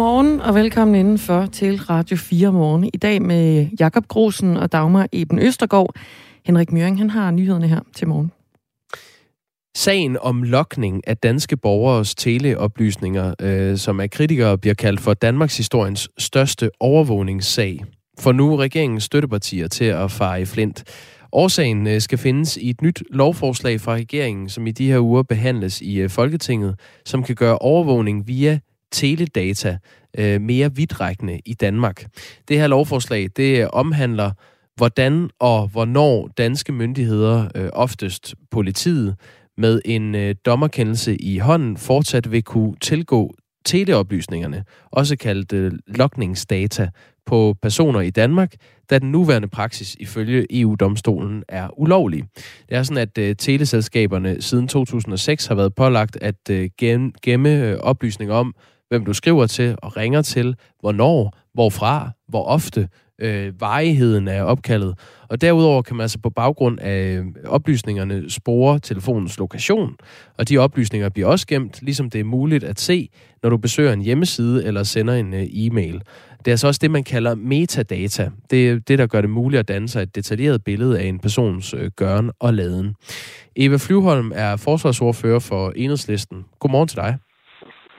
Godmorgen og velkommen indenfor til Radio 4 morgen. I dag med Jakob Grosen og Dagmar Eben Østergaard. Henrik Møring, han har nyhederne her til morgen. Sagen om lokning af danske borgers teleoplysninger, øh, som af kritikere bliver kaldt for Danmarks historiens største overvågningssag, får nu regeringens støttepartier til at fare i flint. Årsagen øh, skal findes i et nyt lovforslag fra regeringen, som i de her uger behandles i øh, Folketinget, som kan gøre overvågning via teledata øh, mere vidtrækkende i Danmark. Det her lovforslag, det omhandler, hvordan og hvornår danske myndigheder, øh, oftest politiet, med en øh, dommerkendelse i hånden, fortsat vil kunne tilgå teleoplysningerne, også kaldt øh, lokningsdata, på personer i Danmark, da den nuværende praksis ifølge EU-domstolen er ulovlig. Det er sådan, at øh, teleselskaberne siden 2006 har været pålagt at øh, gemme øh, oplysninger om, hvem du skriver til og ringer til, hvornår, hvorfra, hvor ofte, øh, varigheden af opkaldet. Og derudover kan man altså på baggrund af øh, oplysningerne spore telefonens lokation, og de oplysninger bliver også gemt, ligesom det er muligt at se, når du besøger en hjemmeside eller sender en øh, e-mail. Det er altså også det, man kalder metadata. Det er det, der gør det muligt at danne sig et detaljeret billede af en persons øh, gøren og laden. Eva Flyvholm er forsvarsordfører for Enhedslisten. Godmorgen til dig.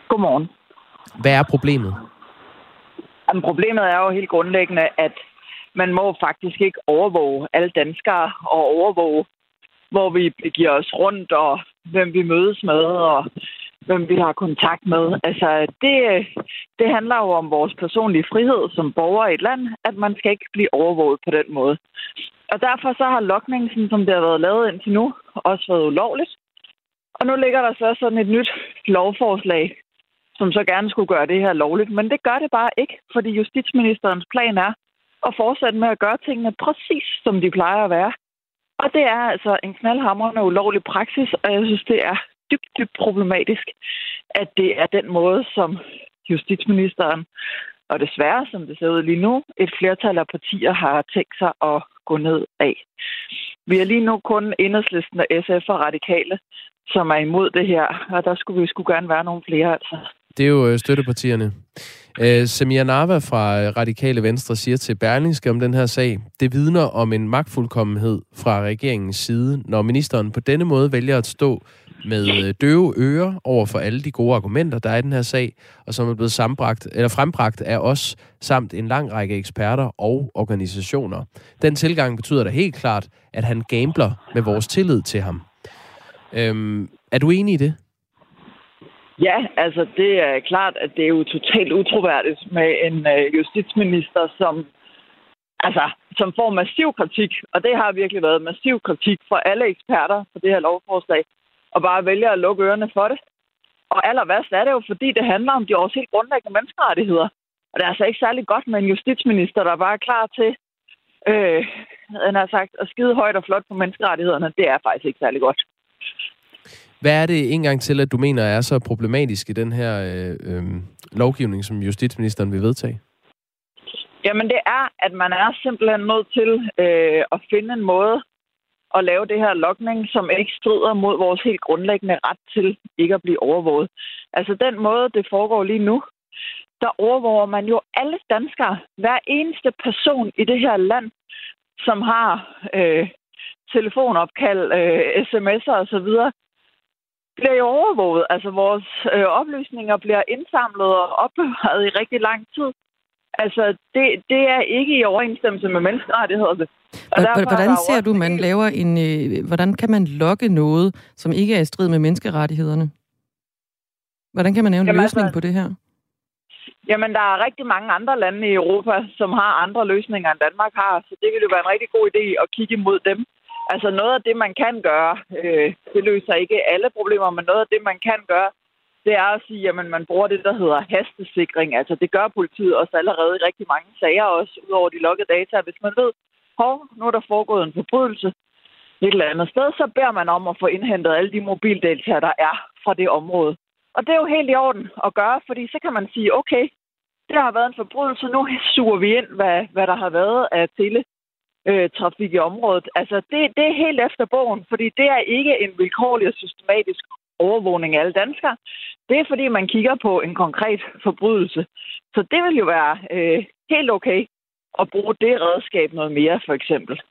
Godmorgen. Hvad er problemet? Jamen, problemet er jo helt grundlæggende, at man må faktisk ikke overvåge alle danskere og overvåge, hvor vi giver os rundt og hvem vi mødes med og hvem vi har kontakt med. Altså, det, det handler jo om vores personlige frihed som borger i et land, at man skal ikke blive overvåget på den måde. Og derfor så har lokningen, som det har været lavet indtil nu, også været ulovligt. Og nu ligger der så sådan et nyt lovforslag, som så gerne skulle gøre det her lovligt. Men det gør det bare ikke, fordi justitsministerens plan er at fortsætte med at gøre tingene præcis, som de plejer at være. Og det er altså en knaldhamrende ulovlig praksis, og jeg synes, det er dybt, dybt problematisk, at det er den måde, som justitsministeren, og desværre, som det ser ud lige nu, et flertal af partier har tænkt sig at gå ned af. Vi er lige nu kun enhedslisten og SF og radikale, som er imod det her, og der skulle vi skulle gerne være nogle flere, altså. Det er jo øh, støttepartierne. Øh, Samia Nava fra øh, Radikale Venstre siger til Berlingske om den her sag, det vidner om en magtfuldkommenhed fra regeringens side, når ministeren på denne måde vælger at stå med øh, døve ører over for alle de gode argumenter, der er i den her sag, og som er blevet sambragt, eller frembragt af os, samt en lang række eksperter og organisationer. Den tilgang betyder da helt klart, at han gambler med vores tillid til ham. Øhm, er du enig i det? Ja, altså det er klart, at det er jo totalt utroværdigt med en øh, justitsminister, som altså, som får massiv kritik, og det har virkelig været massiv kritik fra alle eksperter på det her lovforslag, og bare vælger at lukke ørerne for det. Og aller værst er det jo, fordi det handler om de også helt grundlæggende menneskerettigheder. Og det er altså ikke særlig godt med en justitsminister, der bare er klar til øh, han har sagt, at skide højt og flot på menneskerettighederne. Det er faktisk ikke særlig godt. Hvad er det en gang til, at du mener er så problematisk i den her øh, øh, lovgivning, som justitsministeren vil vedtage? Jamen det er, at man er simpelthen nødt til øh, at finde en måde at lave det her lokning, som ikke strider mod vores helt grundlæggende ret til ikke at blive overvåget. Altså den måde, det foregår lige nu, der overvåger man jo alle danskere. Hver eneste person i det her land, som har øh, telefonopkald, øh, sms'er osv., bliver jo overvåget. Altså vores øh, oplysninger bliver indsamlet og opbevaret i rigtig lang tid. Altså, det, det er ikke i overensstemmelse med menneskerettighederne. Hvordan ser du, man laver en... Øh, hvordan kan man logge noget, som ikke er i strid med menneskerettighederne? Hvordan kan man lave en Jamen, løsning altså, på det her? Jamen, der er rigtig mange andre lande i Europa, som har andre løsninger, end Danmark har. Så det ville jo være en rigtig god idé at kigge imod dem. Altså noget af det, man kan gøre, øh, det løser ikke alle problemer, men noget af det, man kan gøre, det er at sige, at man bruger det, der hedder hastesikring. Altså det gør politiet også allerede i rigtig mange sager, også ud over de loggede data. Hvis man ved, hov, nu er der foregået en forbrydelse et eller andet sted, så beder man om at få indhentet alle de mobildata, der er fra det område. Og det er jo helt i orden at gøre, fordi så kan man sige, okay, det har været en forbrydelse, nu suger vi ind, hvad, hvad der har været af tele øh, trafik i området. Altså, det, det er helt efter bogen, fordi det er ikke en vilkårlig og systematisk overvågning af alle danskere. Det er, fordi man kigger på en konkret forbrydelse. Så det vil jo være øh, helt okay at bruge det redskab noget mere, for eksempel.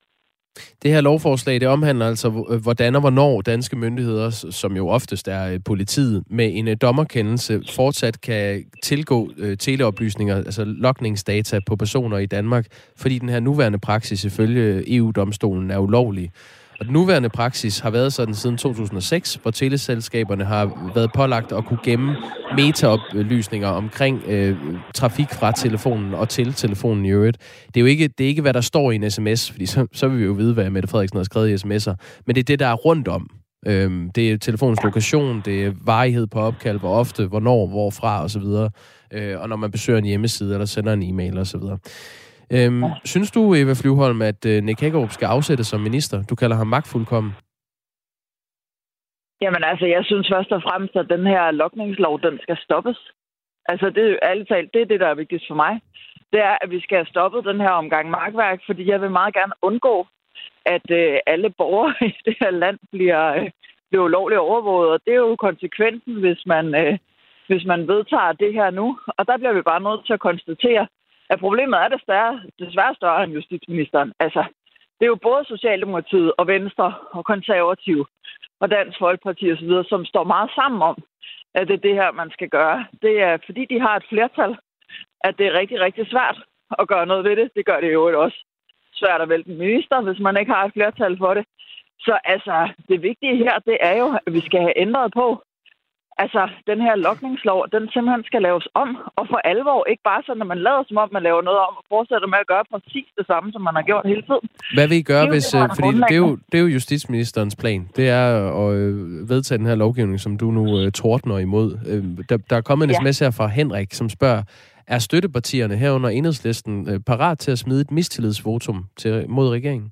Det her lovforslag, det omhandler altså, øh, hvordan og hvornår danske myndigheder, som jo oftest er øh, politiet, med en øh, dommerkendelse fortsat kan tilgå teleoplysninger, altså lokningsdata på personer i Danmark, fordi den her nuværende praksis ifølge EU-domstolen er ulovlig. Og den nuværende praksis har været sådan siden 2006, hvor teleselskaberne har været pålagt at kunne gemme metaoplysninger omkring øh, trafik fra telefonen og til telefonen i øvrigt. Det er jo ikke, det er ikke hvad der står i en sms, fordi så, så vil vi jo vide, hvad Mette Frederiksen har skrevet i sms'er. Men det er det, der er rundt om. Øhm, det er telefonens lokation, det er varighed på opkald, hvor ofte, hvornår, hvorfra osv. Øh, og når man besøger en hjemmeside eller sender en e-mail osv. Øhm, ja. Synes du, Eva Flyvholm, at uh, Nick Hagerup skal afsættes som minister? Du kalder ham magtfuldkommen. Jamen altså, jeg synes først og fremmest, at den her lokningslov, den skal stoppes. Altså, det er ærligt talt, det er det, der er vigtigst for mig. Det er, at vi skal have stoppet den her omgang markværk, fordi jeg vil meget gerne undgå, at øh, alle borgere i det her land bliver, øh, bliver ulovligt overvåget. Og det er jo konsekvensen, hvis man, øh, hvis man vedtager det her nu. Og der bliver vi bare nødt til at konstatere, at problemet er desværre, desværre større end justitsministeren. Altså, det er jo både Socialdemokratiet og Venstre og Konservative og Dansk Folkeparti osv., som står meget sammen om, at det er det her, man skal gøre. Det er, fordi de har et flertal, at det er rigtig, rigtig svært at gøre noget ved det. Det gør det jo også svært at vælge en minister, hvis man ikke har et flertal for det. Så altså, det vigtige her, det er jo, at vi skal have ændret på, altså, den her lokningslov, den simpelthen skal laves om, og for alvor, ikke bare sådan, at man lader som om, man laver noget om, og fortsætter med at gøre præcis det samme, som man har gjort hele tiden. Hvad vil I gøre, det hvis... Det, øh, fordi det er, jo, det er jo justitsministerens plan. Det er at øh, vedtage den her lovgivning, som du nu uh, tordner imod. Uh, der, der er kommet en ja. sms her fra Henrik, som spørger, er støttepartierne herunder enhedslisten uh, parat til at smide et mistillidsvotum til, mod regeringen?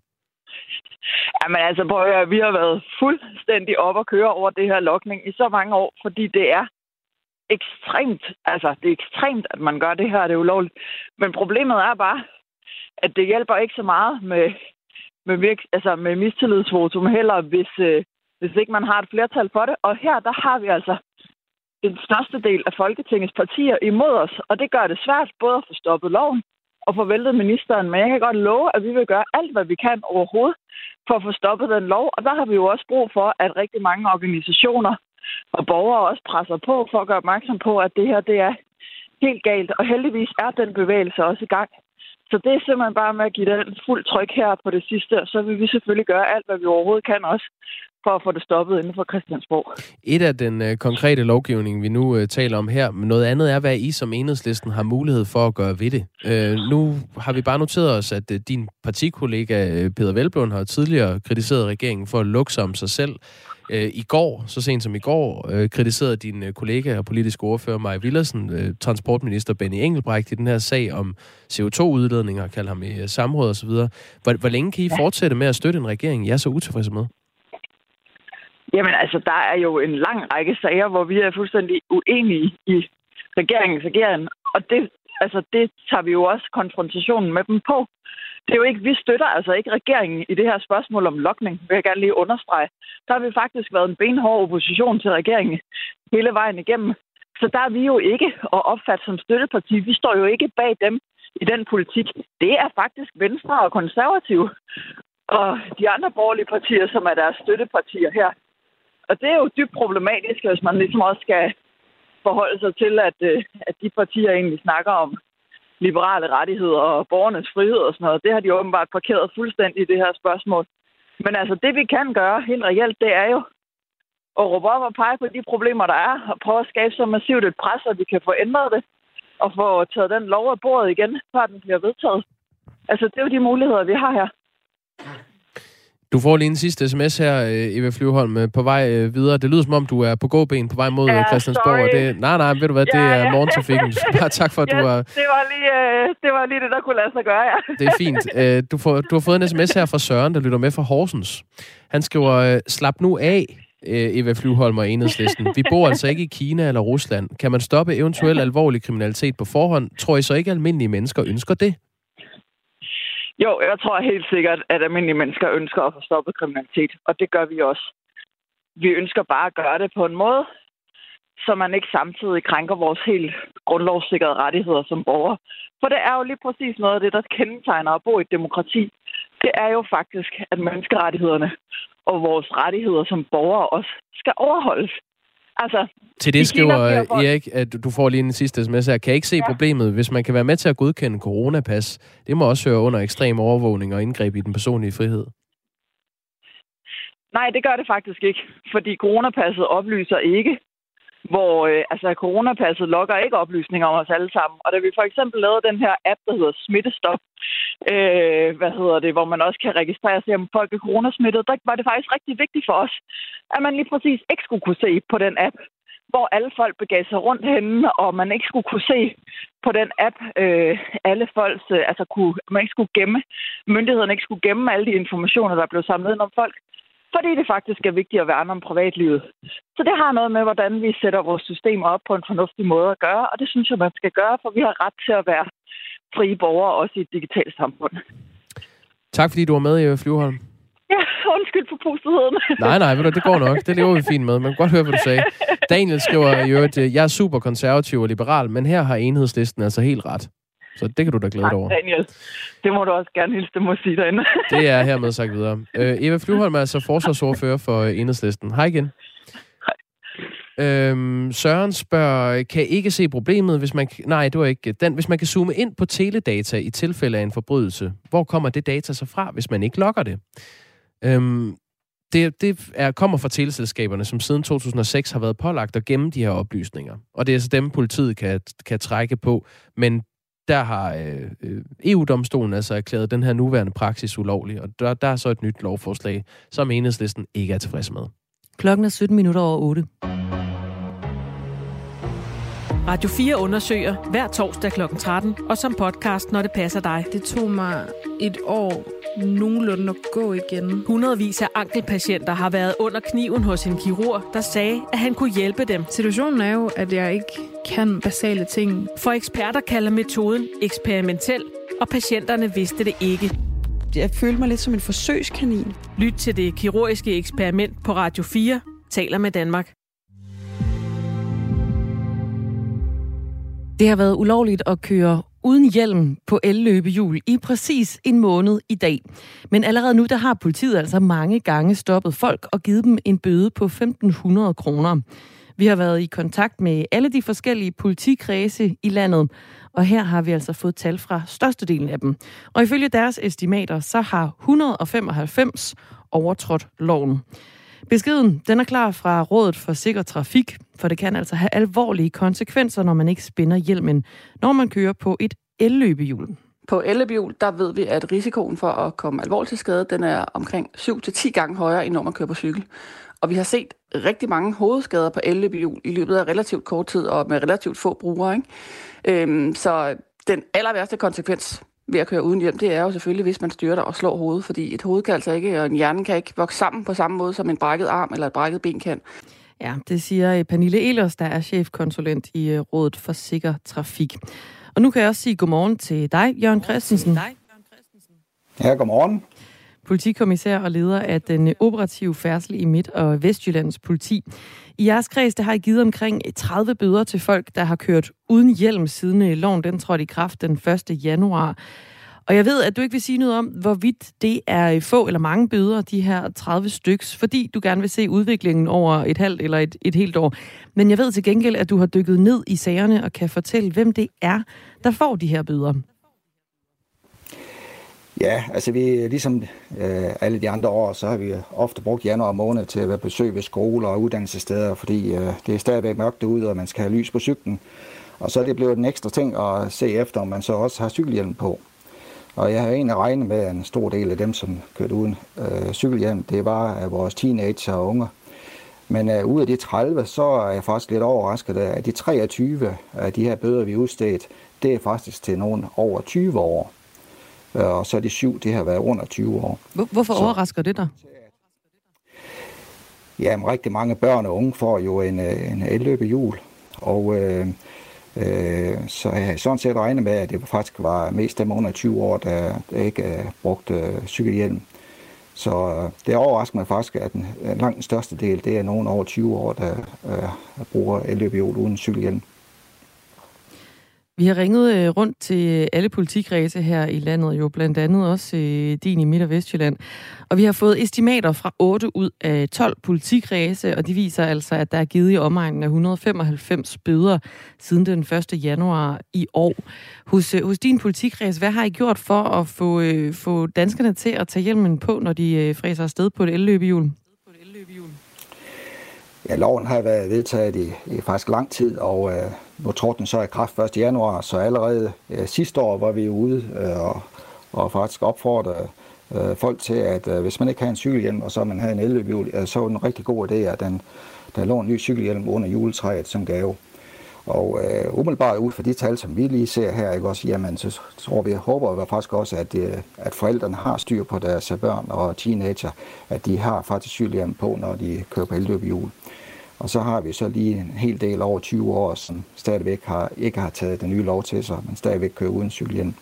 Jamen altså, prøv at høre, vi har været fuldstændig op at køre over det her lokning i så mange år, fordi det er ekstremt, altså det er ekstremt, at man gør det her, det er ulovligt. Men problemet er bare, at det hjælper ikke så meget med, med, virk, altså med mistillidsvotum heller, hvis, øh, hvis ikke man har et flertal for det. Og her, der har vi altså den største del af Folketingets partier imod os, og det gør det svært både at få stoppet loven, og få væltet ministeren. Men jeg kan godt love, at vi vil gøre alt, hvad vi kan overhovedet for at få stoppet den lov. Og der har vi jo også brug for, at rigtig mange organisationer og borgere også presser på for at gøre opmærksom på, at det her det er helt galt. Og heldigvis er den bevægelse også i gang. Så det er simpelthen bare med at give den fuld tryk her på det sidste, og så vil vi selvfølgelig gøre alt, hvad vi overhovedet kan også, for at få det stoppet inden for Christiansborg. Et af den øh, konkrete lovgivning, vi nu øh, taler om her, men noget andet er, hvad I som enhedslisten har mulighed for at gøre ved det. Øh, nu har vi bare noteret os, at øh, din partikollega øh, Peter Velblom har tidligere kritiseret regeringen for at lukke sig om sig selv. Øh, I går, så sent som i går, øh, kritiserede din øh, kollega og politiske ordfører Maja Villersen, øh, transportminister Benny Engelbrecht, i den her sag om CO2-udledninger, kalder ham i øh, samråd osv. Hvor, hvor længe kan I fortsætte med at støtte en regering, jeg er så utilfredse med? Jamen altså, der er jo en lang række sager, hvor vi er fuldstændig uenige i regeringens ageren. Og det, altså, det tager vi jo også konfrontationen med dem på. Det er jo ikke, vi støtter altså ikke regeringen i det her spørgsmål om lokning, vil jeg gerne lige understrege. Der har vi faktisk været en benhård opposition til regeringen hele vejen igennem. Så der er vi jo ikke at opfatte som støtteparti. Vi står jo ikke bag dem i den politik. Det er faktisk Venstre og Konservative og de andre borgerlige partier, som er deres støttepartier her. Og det er jo dybt problematisk, hvis man ligesom også skal forholde sig til, at, øh, at de partier egentlig snakker om liberale rettigheder og borgernes frihed og sådan noget. Det har de åbenbart parkeret fuldstændig i det her spørgsmål. Men altså, det vi kan gøre helt reelt, det er jo at råbe op og pege på de problemer, der er, og prøve at skabe så massivt et pres, at vi kan få ændret det, og få taget den lov af bordet igen, før den bliver vedtaget. Altså, det er jo de muligheder, vi har her. Du får lige en sidste sms her, øh, Eva Flyvholm, øh, på vej øh, videre. Det lyder som om, du er på gåben på vej mod ja, Christiansborg. Det, nej, nej, ved du hvad, ja, det er ja. morgentrafikken. Bare tak for, at ja, du har... Det var, lige, det var lige det, der kunne lade sig gøre, ja. Det er fint. Du, får, du har fået en sms her fra Søren, der lytter med fra Horsens. Han skriver, slap nu af, Eva Flyvholm og Enhedslisten. Vi bor altså ikke i Kina eller Rusland. Kan man stoppe eventuel alvorlig kriminalitet på forhånd? Tror I så ikke, almindelige mennesker ønsker det? Jo, jeg tror helt sikkert, at almindelige mennesker ønsker at få stoppet kriminalitet, og det gør vi også. vi ønsker bare at gøre det på en måde, så man ikke samtidig krænker vores helt grundlovssikrede rettigheder som borgere. For det er jo lige præcis noget af det, der kendetegner at bo i et demokrati. Det er jo faktisk, at menneskerettighederne og vores rettigheder som borgere også skal overholdes. Altså, til det skriver Erik, at du får lige en sidste sms her. Kan jeg ikke se ja. problemet, hvis man kan være med til at godkende coronapas? Det må også høre under ekstrem overvågning og indgreb i den personlige frihed. Nej, det gør det faktisk ikke, fordi coronapasset oplyser ikke, hvor øh, altså, coronapasset logger ikke oplysninger om os alle sammen. Og da vi for eksempel lavede den her app, der hedder Smittestop, øh, hvad hedder det, hvor man også kan registrere sig, om folk er coronasmittet, der var det faktisk rigtig vigtigt for os, at man lige præcis ikke skulle kunne se på den app, hvor alle folk begav sig rundt henne, og man ikke skulle kunne se på den app øh, alle folks, øh, altså kunne, man ikke skulle gemme, myndighederne ikke skulle gemme alle de informationer, der blev samlet ind om folk fordi det faktisk er vigtigt at værne om privatlivet. Så det har noget med, hvordan vi sætter vores system op på en fornuftig måde at gøre, og det synes jeg, man skal gøre, for vi har ret til at være frie borgere også i et digitalt samfund. Tak fordi du var med, Eva Flyvholm. Ja, undskyld for pustigheden. Nej, nej, det går nok. Det lever vi fint med. Man kan godt høre, hvad du sagde. Daniel skriver i øvrigt, jeg er super konservativ og liberal, men her har enhedslisten altså helt ret. Så det kan du da glæde dig over. Daniel. Det må du også gerne hilse, det må sige derinde. det er hermed sagt videre. Øh, Eva Flyvholm er altså forsvarsordfører for Enhedslisten. Hej igen. Øhm, Søren spørger, kan ikke se problemet, hvis man... Nej, det var ikke den. Hvis man kan zoome ind på teledata i tilfælde af en forbrydelse, hvor kommer det data så fra, hvis man ikke logger det? Øhm, det, det er, kommer fra teleselskaberne, som siden 2006 har været pålagt at gemme de her oplysninger. Og det er altså dem, politiet kan, kan trække på. Men der har øh, øh EU-domstolen altså erklæret den her nuværende praksis ulovlig, og der, der er så et nyt lovforslag, som enhedslisten ikke er tilfreds med. Klokken er 17 minutter over 8. Radio 4 undersøger hver torsdag kl. 13, og som podcast, når det passer dig. Det tog mig et år nogenlunde at gå igen. Hundredvis af ankelpatienter har været under kniven hos en kirurg, der sagde, at han kunne hjælpe dem. Situationen er jo, at jeg ikke kan basale ting. For eksperter kalder metoden eksperimentel, og patienterne vidste det ikke. Jeg følte mig lidt som en forsøgskanin. Lyt til det kirurgiske eksperiment på Radio 4, taler med Danmark. Det har været ulovligt at køre uden hjelm på elløbehjul i præcis en måned i dag. Men allerede nu der har politiet altså mange gange stoppet folk og givet dem en bøde på 1.500 kroner. Vi har været i kontakt med alle de forskellige politikredse i landet, og her har vi altså fået tal fra størstedelen af dem. Og ifølge deres estimater, så har 195 overtrådt loven. Beskeden den er klar fra Rådet for Sikker Trafik, for det kan altså have alvorlige konsekvenser, når man ikke spænder hjelmen, når man kører på et elløbehjul. På elløbehjul, der ved vi, at risikoen for at komme alvorligt til skade, den er omkring 7-10 gange højere, end når man kører på cykel. Og vi har set rigtig mange hovedskader på elløbehjul i løbet af relativt kort tid og med relativt få brugere. Ikke? Øhm, så den aller værste konsekvens ved at køre uden hjelm, det er jo selvfølgelig, hvis man styrer og slår hovedet, fordi et hoved kan altså ikke, og en hjerne kan ikke vokse sammen på samme måde, som en brækket arm eller et brækket ben kan. Ja, det siger Pernille Elers, der er chefkonsulent i øh, Rådet for Sikker Trafik. Og nu kan jeg også sige godmorgen til dig, Jørgen Christensen. Ja, godmorgen. Politikommissær og leder af den operative færdsel i Midt- og Vestjyllands politi. I jeres kreds, der har I givet omkring 30 bøder til folk, der har kørt uden hjelm siden øh, loven den trådte i kraft den 1. januar. Og jeg ved, at du ikke vil sige noget om, hvorvidt det er øh, få eller mange bøder, de her 30 styks, fordi du gerne vil se udviklingen over et halvt eller et, et helt år. Men jeg ved til gengæld, at du har dykket ned i sagerne og kan fortælle, hvem det er, der får de her bøder. Ja, altså vi, ligesom øh, alle de andre år, så har vi ofte brugt januar måned til at være besøg ved skoler og uddannelsessteder, fordi øh, det er stadigvæk mørkt derude, og man skal have lys på cyklen. Og så er det blevet en ekstra ting at se efter, om man så også har cykelhjelm på. Og jeg har egentlig regnet med, at en stor del af dem, som kørte uden øh, cykelhjelm, det var af vores teenager og unge. Men øh, ud af de 30, så er jeg faktisk lidt overrasket af, at de 23 af de her bøder, vi udstedt, det er faktisk til nogen over 20 år. Øh, og så er de syv, det har været under 20 år. Hvorfor så, overrasker det dig? Jamen, rigtig mange børn og unge får jo en, øh, en elløbehjul, og øh, øh, så jeg sådan set regnet med, at det faktisk var mest dem under 20 år, der, der ikke øh, brugte øh, cykelhjelm. Så øh, det overrasker mig faktisk, at den, langt den største del, det er nogen over 20 år, der øh, bruger elløbehjul uden cykelhjelm. Vi har ringet øh, rundt til alle politikredse her i landet, jo blandt andet også øh, din i Midt- og Vestjylland. Og vi har fået estimater fra 8 ud af 12 politikredse, og de viser altså, at der er givet i omegnen af 195 bøder siden den 1. januar i år. Hos, øh, hos din politikreds, hvad har I gjort for at få, øh, få danskerne til at tage hjelmen på, når de øh, fræser afsted på et elløbehjul? Ja, loven har været vedtaget i, i faktisk lang tid, og øh, nu tror den så i kraft 1. januar, så allerede øh, sidste år var vi ude øh, og, og faktisk opfordre øh, folk til, at øh, hvis man ikke har en cykelhjelm, og så man havde en elløbehjul, øh, så var det en rigtig god idé, at den, der lå en ny cykelhjelm under juletræet som gave. Og øh, umiddelbart ud fra de tal, som vi lige ser her, ikke også, jamen, så tror vi, håber vi faktisk også, at, øh, at forældrene har styr på deres børn og teenager, at de har faktisk cykelhjelm på, når de kører på elløbehjul. Og så har vi så lige en hel del over 20 år, som stadigvæk har, ikke har taget den nye lov til sig, men stadigvæk kører uden cykelhjelm.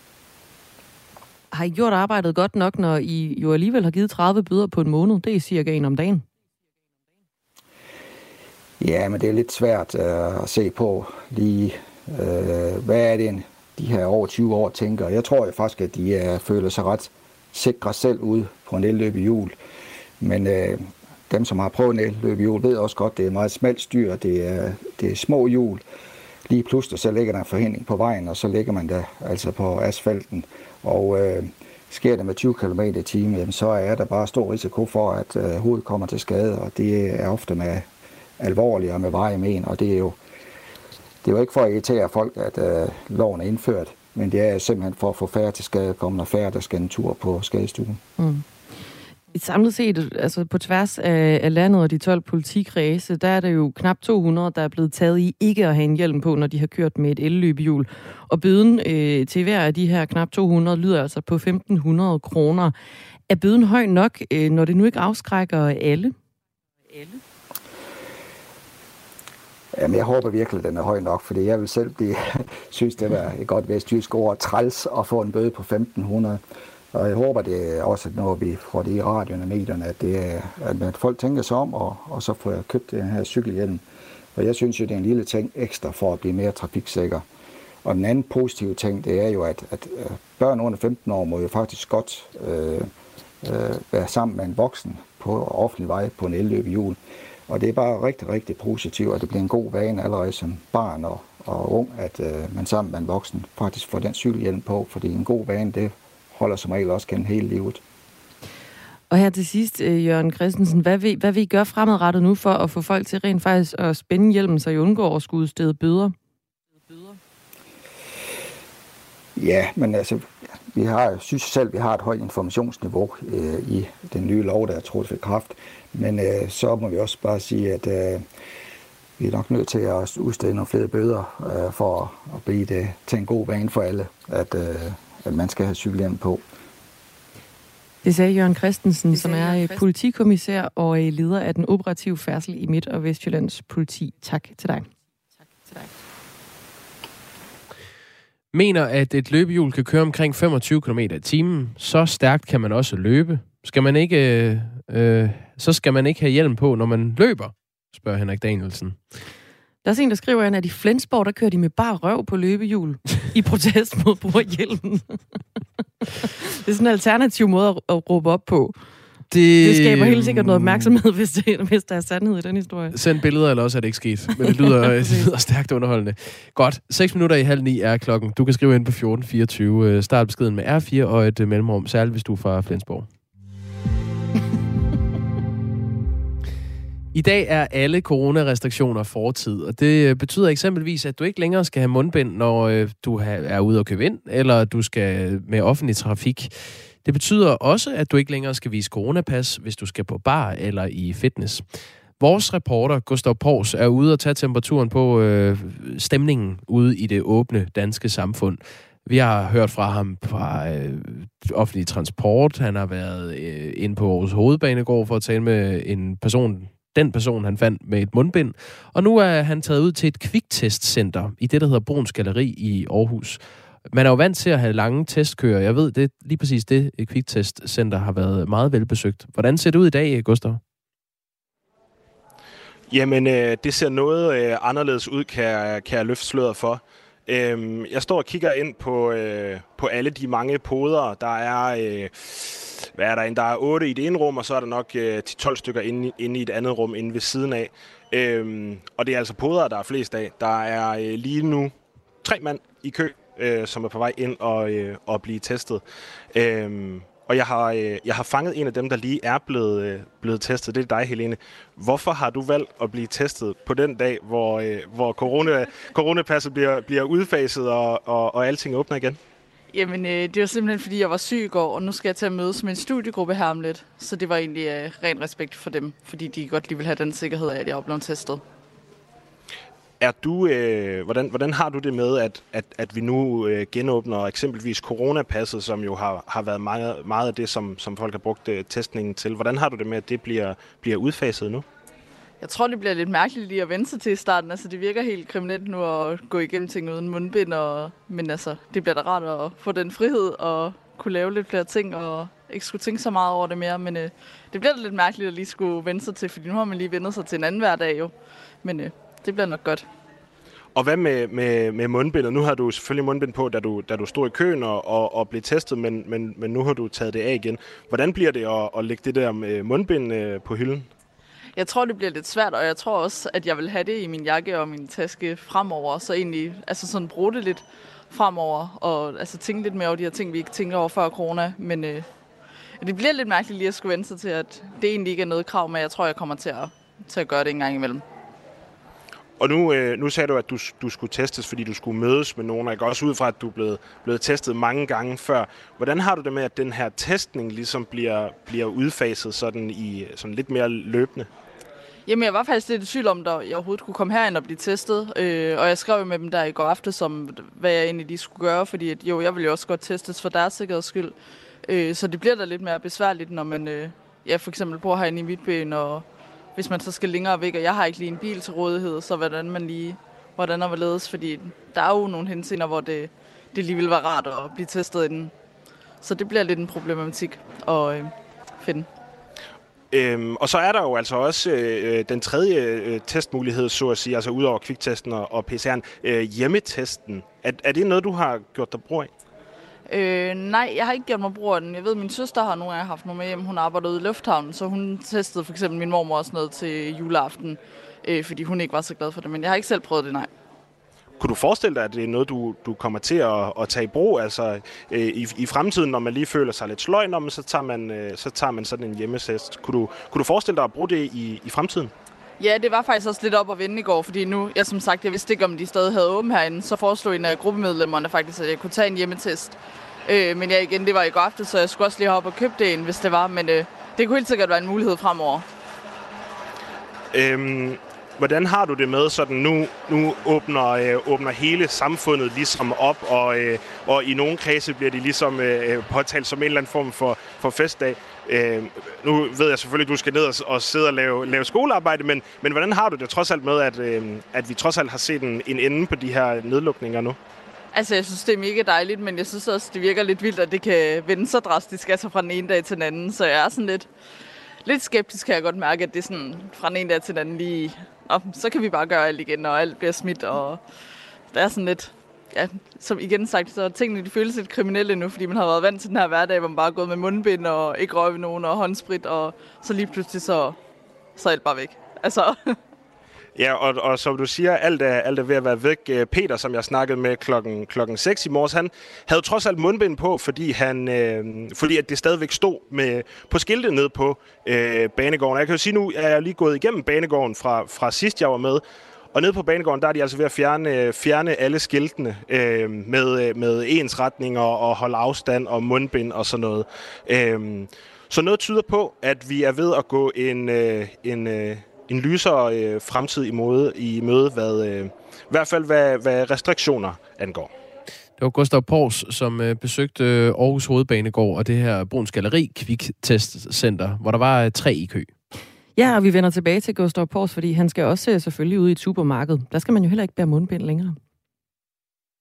Har I gjort arbejdet godt nok, når I jo alligevel har givet 30 bøder på en måned? Det er cirka en om dagen. Ja, men det er lidt svært øh, at se på lige, øh, hvad er det, de her over 20 år tænker. Jeg tror faktisk, at de øh, føler sig ret sikre selv ude på en elløb i jul. Men øh, dem, som har prøvet en hjul, ved også godt, at det er meget smalt styr, det er, det er små hjul. Lige pludselig så ligger der en forhindring på vejen, og så ligger man der altså på asfalten. Og øh, sker det med 20 km i timen, så er der bare stor risiko for, at øh, hovedet kommer til skade, og det er ofte med alvorlige og med veje men, og det er jo det er jo ikke for at irritere folk, at øh, loven er indført, men det er simpelthen for at få færre til skade komme, og færre, der skal en tur på skadestuen. Mm samlet set, altså på tværs af, af landet og de 12 politikredse, der er der jo knap 200, der er blevet taget i ikke at have en hjelm på, når de har kørt med et elløbehjul. Og bøden øh, til hver af de her knap 200 lyder altså på 1.500 kroner. Er bøden høj nok, øh, når det nu ikke afskrækker alle? alle? Jamen, jeg håber virkelig, at den er høj nok, fordi jeg vil selv blive, synes, det er et godt vestjysk ord, træls at få en bøde på 1.500. Og jeg håber det er også, når vi får det i radioen og medierne, at, det er, at folk tænker sig om, og, og så får jeg købt den her cykelhjelm. Og jeg synes jo, det er en lille ting ekstra for at blive mere trafiksikker. Og den anden positive ting, det er jo, at, at øh, børn under 15 år må jo faktisk godt øh, øh, være sammen med en voksen på offentlig vej på en elløbehjul. Og det er bare rigtig, rigtig positivt, at det bliver en god vane allerede som barn og, og ung, at øh, man sammen med en voksen faktisk får den cykelhjelm på, fordi en god vane, det holder som regel også gennem hele livet. Og her til sidst, øh, Jørgen Christensen, hvad vil, hvad vil I gøre fremadrettet nu for at få folk til rent faktisk at spænde hjelmen, så I undgår at skulle udstede bøder? Ja, men altså, vi har, synes selv, vi har et højt informationsniveau øh, i den nye lov, der er trådt for kraft. Men øh, så må vi også bare sige, at øh, vi er nok nødt til at udstede nogle flere bøder øh, for at blive det til en god vane for alle, at, øh, at man skal have cykelhjelm på. Det sagde Jørgen Christensen, som er Christen. politikommissær og leder af den operative færdsel i Midt- og Vestjyllands politi. Tak til dig. Tak til dig. Mener, at et løbehjul kan køre omkring 25 km i timen. Så stærkt kan man også løbe. Skal man ikke, øh, øh, så skal man ikke have hjelm på, når man løber, spørger Henrik Danielsen. Der er en, der skriver, at i Flensborg, der kører de med bare røv på løbehjul i protest mod brugerhjelmen. det er sådan en alternativ måde at, at råbe op på. Det... det skaber helt sikkert noget opmærksomhed, hvis, det, hvis der er sandhed i den historie. Send billeder, eller også er det ikke sket. Men det lyder, det lyder stærkt underholdende. Godt. 6 minutter i halv ni er klokken. Du kan skrive ind på 1424. Øh, start beskeden med R4 og et øh, mellemrum, særligt hvis du er fra Flensborg. I dag er alle coronarestriktioner fortid, og det øh, betyder eksempelvis, at du ikke længere skal have mundbind, når øh, du er ude og købe ind, eller du skal med offentlig trafik. Det betyder også, at du ikke længere skal vise coronapas, hvis du skal på bar eller i fitness. Vores reporter, Gustav Pors, er ude og tage temperaturen på øh, stemningen ude i det åbne danske samfund. Vi har hørt fra ham fra øh, offentlig transport. Han har været øh, inde på Aarhus Hovedbanegård for at tale med en person, den person, han fandt med et mundbind. Og nu er han taget ud til et kviktestcenter i det, der hedder Bruns Galeri i Aarhus. Man er jo vant til at have lange testkører. Jeg ved, det er lige præcis det, et kviktestcenter har været meget velbesøgt. Hvordan ser det ud i dag, Gustav? Jamen, øh, det ser noget øh, anderledes ud, kan jeg, kan jeg løfte sløret for. Øhm, jeg står og kigger ind på, øh, på alle de mange poder. Der er, øh, hvad er der, der er otte i det ene rum, og så er der nok øh, 12 stykker inde, inde i et andet rum inde ved siden af. Øhm, og det er altså podere, der er flest af. Der er øh, lige nu tre mand i kø, øh, som er på vej ind og, øh, og blive testet. Øhm, og jeg har, øh, jeg har fanget en af dem, der lige er blevet, øh, blevet testet. Det er dig, Helene. Hvorfor har du valgt at blive testet på den dag, hvor, øh, hvor corona, coronapasset bliver, bliver udfaset og, og, og alting åbner igen? Jamen, øh, det var simpelthen, fordi jeg var syg i går, og nu skal jeg til at mødes med en studiegruppe her om lidt. Så det var egentlig øh, ren respekt for dem, fordi de godt lige vil have den sikkerhed af, at jeg er blevet testet. Er du, øh, hvordan, hvordan har du det med, at, at, at vi nu øh, genåbner eksempelvis coronapasset, som jo har, har været meget, meget af det, som, som folk har brugt øh, testningen til. Hvordan har du det med, at det bliver, bliver udfaset nu? Jeg tror, det bliver lidt mærkeligt lige at vente sig til i starten. Altså, det virker helt kriminelt nu at gå igennem ting uden mundbind, og, men altså, det bliver da rart at få den frihed og kunne lave lidt flere ting, og ikke skulle tænke så meget over det mere. Men øh, det bliver da lidt mærkeligt at lige skulle vende sig til, fordi nu har man lige vendt sig til en anden hverdag jo. Men øh, det bliver nok godt. Og hvad med, med, med mundbindet? Nu har du selvfølgelig mundbind på, da du, da du stod i køen og, og, og blev testet, men, men, men nu har du taget det af igen. Hvordan bliver det at, at lægge det der med mundbind øh, på hylden? Jeg tror, det bliver lidt svært, og jeg tror også, at jeg vil have det i min jakke og min taske fremover, så egentlig altså sådan bruge det lidt fremover, og altså tænke lidt mere over de her ting, vi ikke tænker over før corona, men øh, det bliver lidt mærkeligt lige at skulle vente sig til, at det egentlig ikke er noget krav, men jeg tror, jeg kommer til at, til at gøre det en gang imellem. Og nu, øh, nu sagde du, at du, du skulle testes, fordi du skulle mødes med nogen, og jeg går også ud fra, at du er blevet, blevet testet mange gange før. Hvordan har du det med, at den her testning ligesom bliver, bliver udfaset sådan i sådan lidt mere løbende? Jamen, jeg var faktisk lidt i tvivl om, at jeg overhovedet kunne komme herind og blive testet. Øh, og jeg skrev med dem der i går aftes om, hvad jeg egentlig lige skulle gøre, fordi at, jo, jeg ville jo også godt testes for deres sikkerheds skyld. Øh, så det bliver da lidt mere besværligt, når man øh, ja, for eksempel bor herinde i Midtbyen, og hvis man så skal længere væk, og jeg har ikke lige en bil til rådighed, så hvordan man lige, hvordan der vil ledes, fordi der er jo nogle henseender, hvor det, det lige vil være rart at blive testet inden. Så det bliver lidt en problematik at øh, finde. Øhm, og så er der jo altså også øh, den tredje øh, testmulighed, så at sige, altså udover kviktesten og, og PCR'en, øh, hjemmetesten. Er, er det noget, du har gjort dig brug af? Øh, nej, jeg har ikke gjort mig brug af den. Jeg ved, at min søster har nogle gange haft noget med hjem. Hun arbejdede ude i lufthavnen, så hun testede for eksempel min mormor også noget til juleaften, øh, fordi hun ikke var så glad for det. Men jeg har ikke selv prøvet det, nej. Kunne du forestille dig, at det er noget, du, du kommer til at, at tage i brug? Altså øh, i, i fremtiden, når man lige føler sig lidt sløj, når man, så, tager man, øh, så tager man sådan en hjemmesest. Kunne du, kunne du forestille dig at bruge det i, i fremtiden? Ja, det var faktisk også lidt op at vende i går, fordi nu, jeg som sagt, jeg vidste ikke, om de stadig havde åbent herinde, så foreslog en af gruppemedlemmerne faktisk, at jeg kunne tage en hjemmetest. Øh, men ja, igen, det var i går aften, så jeg skulle også lige hoppe og købe det en, hvis det var, men øh, det kunne helt sikkert være en mulighed fremover. Øhm, hvordan har du det med, sådan nu, nu åbner, øh, åbner hele samfundet ligesom op, og, øh, og i nogle kredse bliver de ligesom øh, øh påtalt som en eller anden form for, for festdag. Øh, nu ved jeg selvfølgelig, at du skal ned og, og sidde og lave, lave skolearbejde, men, men hvordan har du det trods alt med, at, øh, at vi trods alt har set en, en ende på de her nedlukninger nu? Altså, jeg synes, det er mega dejligt, men jeg synes også, det virker lidt vildt, at det kan vende så drastisk, altså fra den ene dag til den anden. Så jeg er sådan lidt, lidt skeptisk, kan jeg godt mærke, at det er sådan fra den ene dag til den anden lige... Og så kan vi bare gøre alt igen, og alt bliver smidt, og der er sådan lidt... Ja, som igen sagt, så tingene de føles lidt kriminelle nu, fordi man har været vant til den her hverdag, hvor man bare er gået med mundbind og ikke røg nogen og håndsprit, og så lige pludselig så, så er alt bare væk. Altså, Ja, og, og som du siger, alt er, alt er ved at være væk. Øh, Peter, som jeg snakkede med klokken, klokken 6 i morges, han havde trods alt mundbind på, fordi, han, øh, fordi at det stadigvæk stod med, på skiltet ned på øh, banegården. Jeg kan jo sige, nu er jeg lige gået igennem banegården fra, fra sidst, jeg var med, og nede på banegården, der er de altså ved at fjerne, fjerne alle skiltene øh, med, øh, med ensretninger og holde afstand og mundbind og sådan noget. Øh, så noget tyder på, at vi er ved at gå en, øh, en, øh, en lysere øh, fremtid i, måde, i møde, hvad, øh, i hvert fald hvad, hvad restriktioner angår. Det var Gustav Pors, som øh, besøgte øh, Aarhus Hovedbanegård og det her Bruns Galeri Kviktestcenter, hvor der var øh, tre i kø. Ja, og vi vender tilbage til Gustav Pors, fordi han skal også øh, selvfølgelig ud i et supermarked. Der skal man jo heller ikke bære mundbind længere.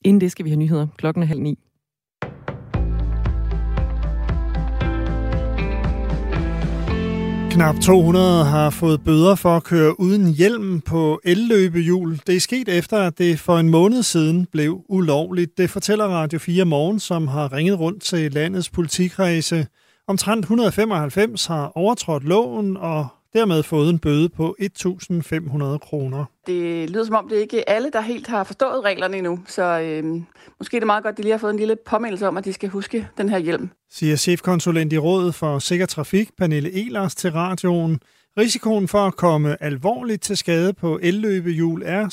Inden det skal vi have nyheder. Klokken er halv ni. Knap 200 har fået bøder for at køre uden hjelm på elløbehjul. Det er sket efter, at det for en måned siden blev ulovligt. Det fortæller Radio 4 Morgen, som har ringet rundt til landets politikredse. Omtrent 195 har overtrådt loven, og dermed fået en bøde på 1.500 kroner. Det lyder som om, det ikke er alle, der helt har forstået reglerne endnu, så øh, måske er det meget godt, at de lige har fået en lille påmindelse om, at de skal huske den her hjelm. Siger chefkonsulent i Rådet for Sikker Trafik, Pernille Elers til radioen. Risikoen for at komme alvorligt til skade på elløbehjul er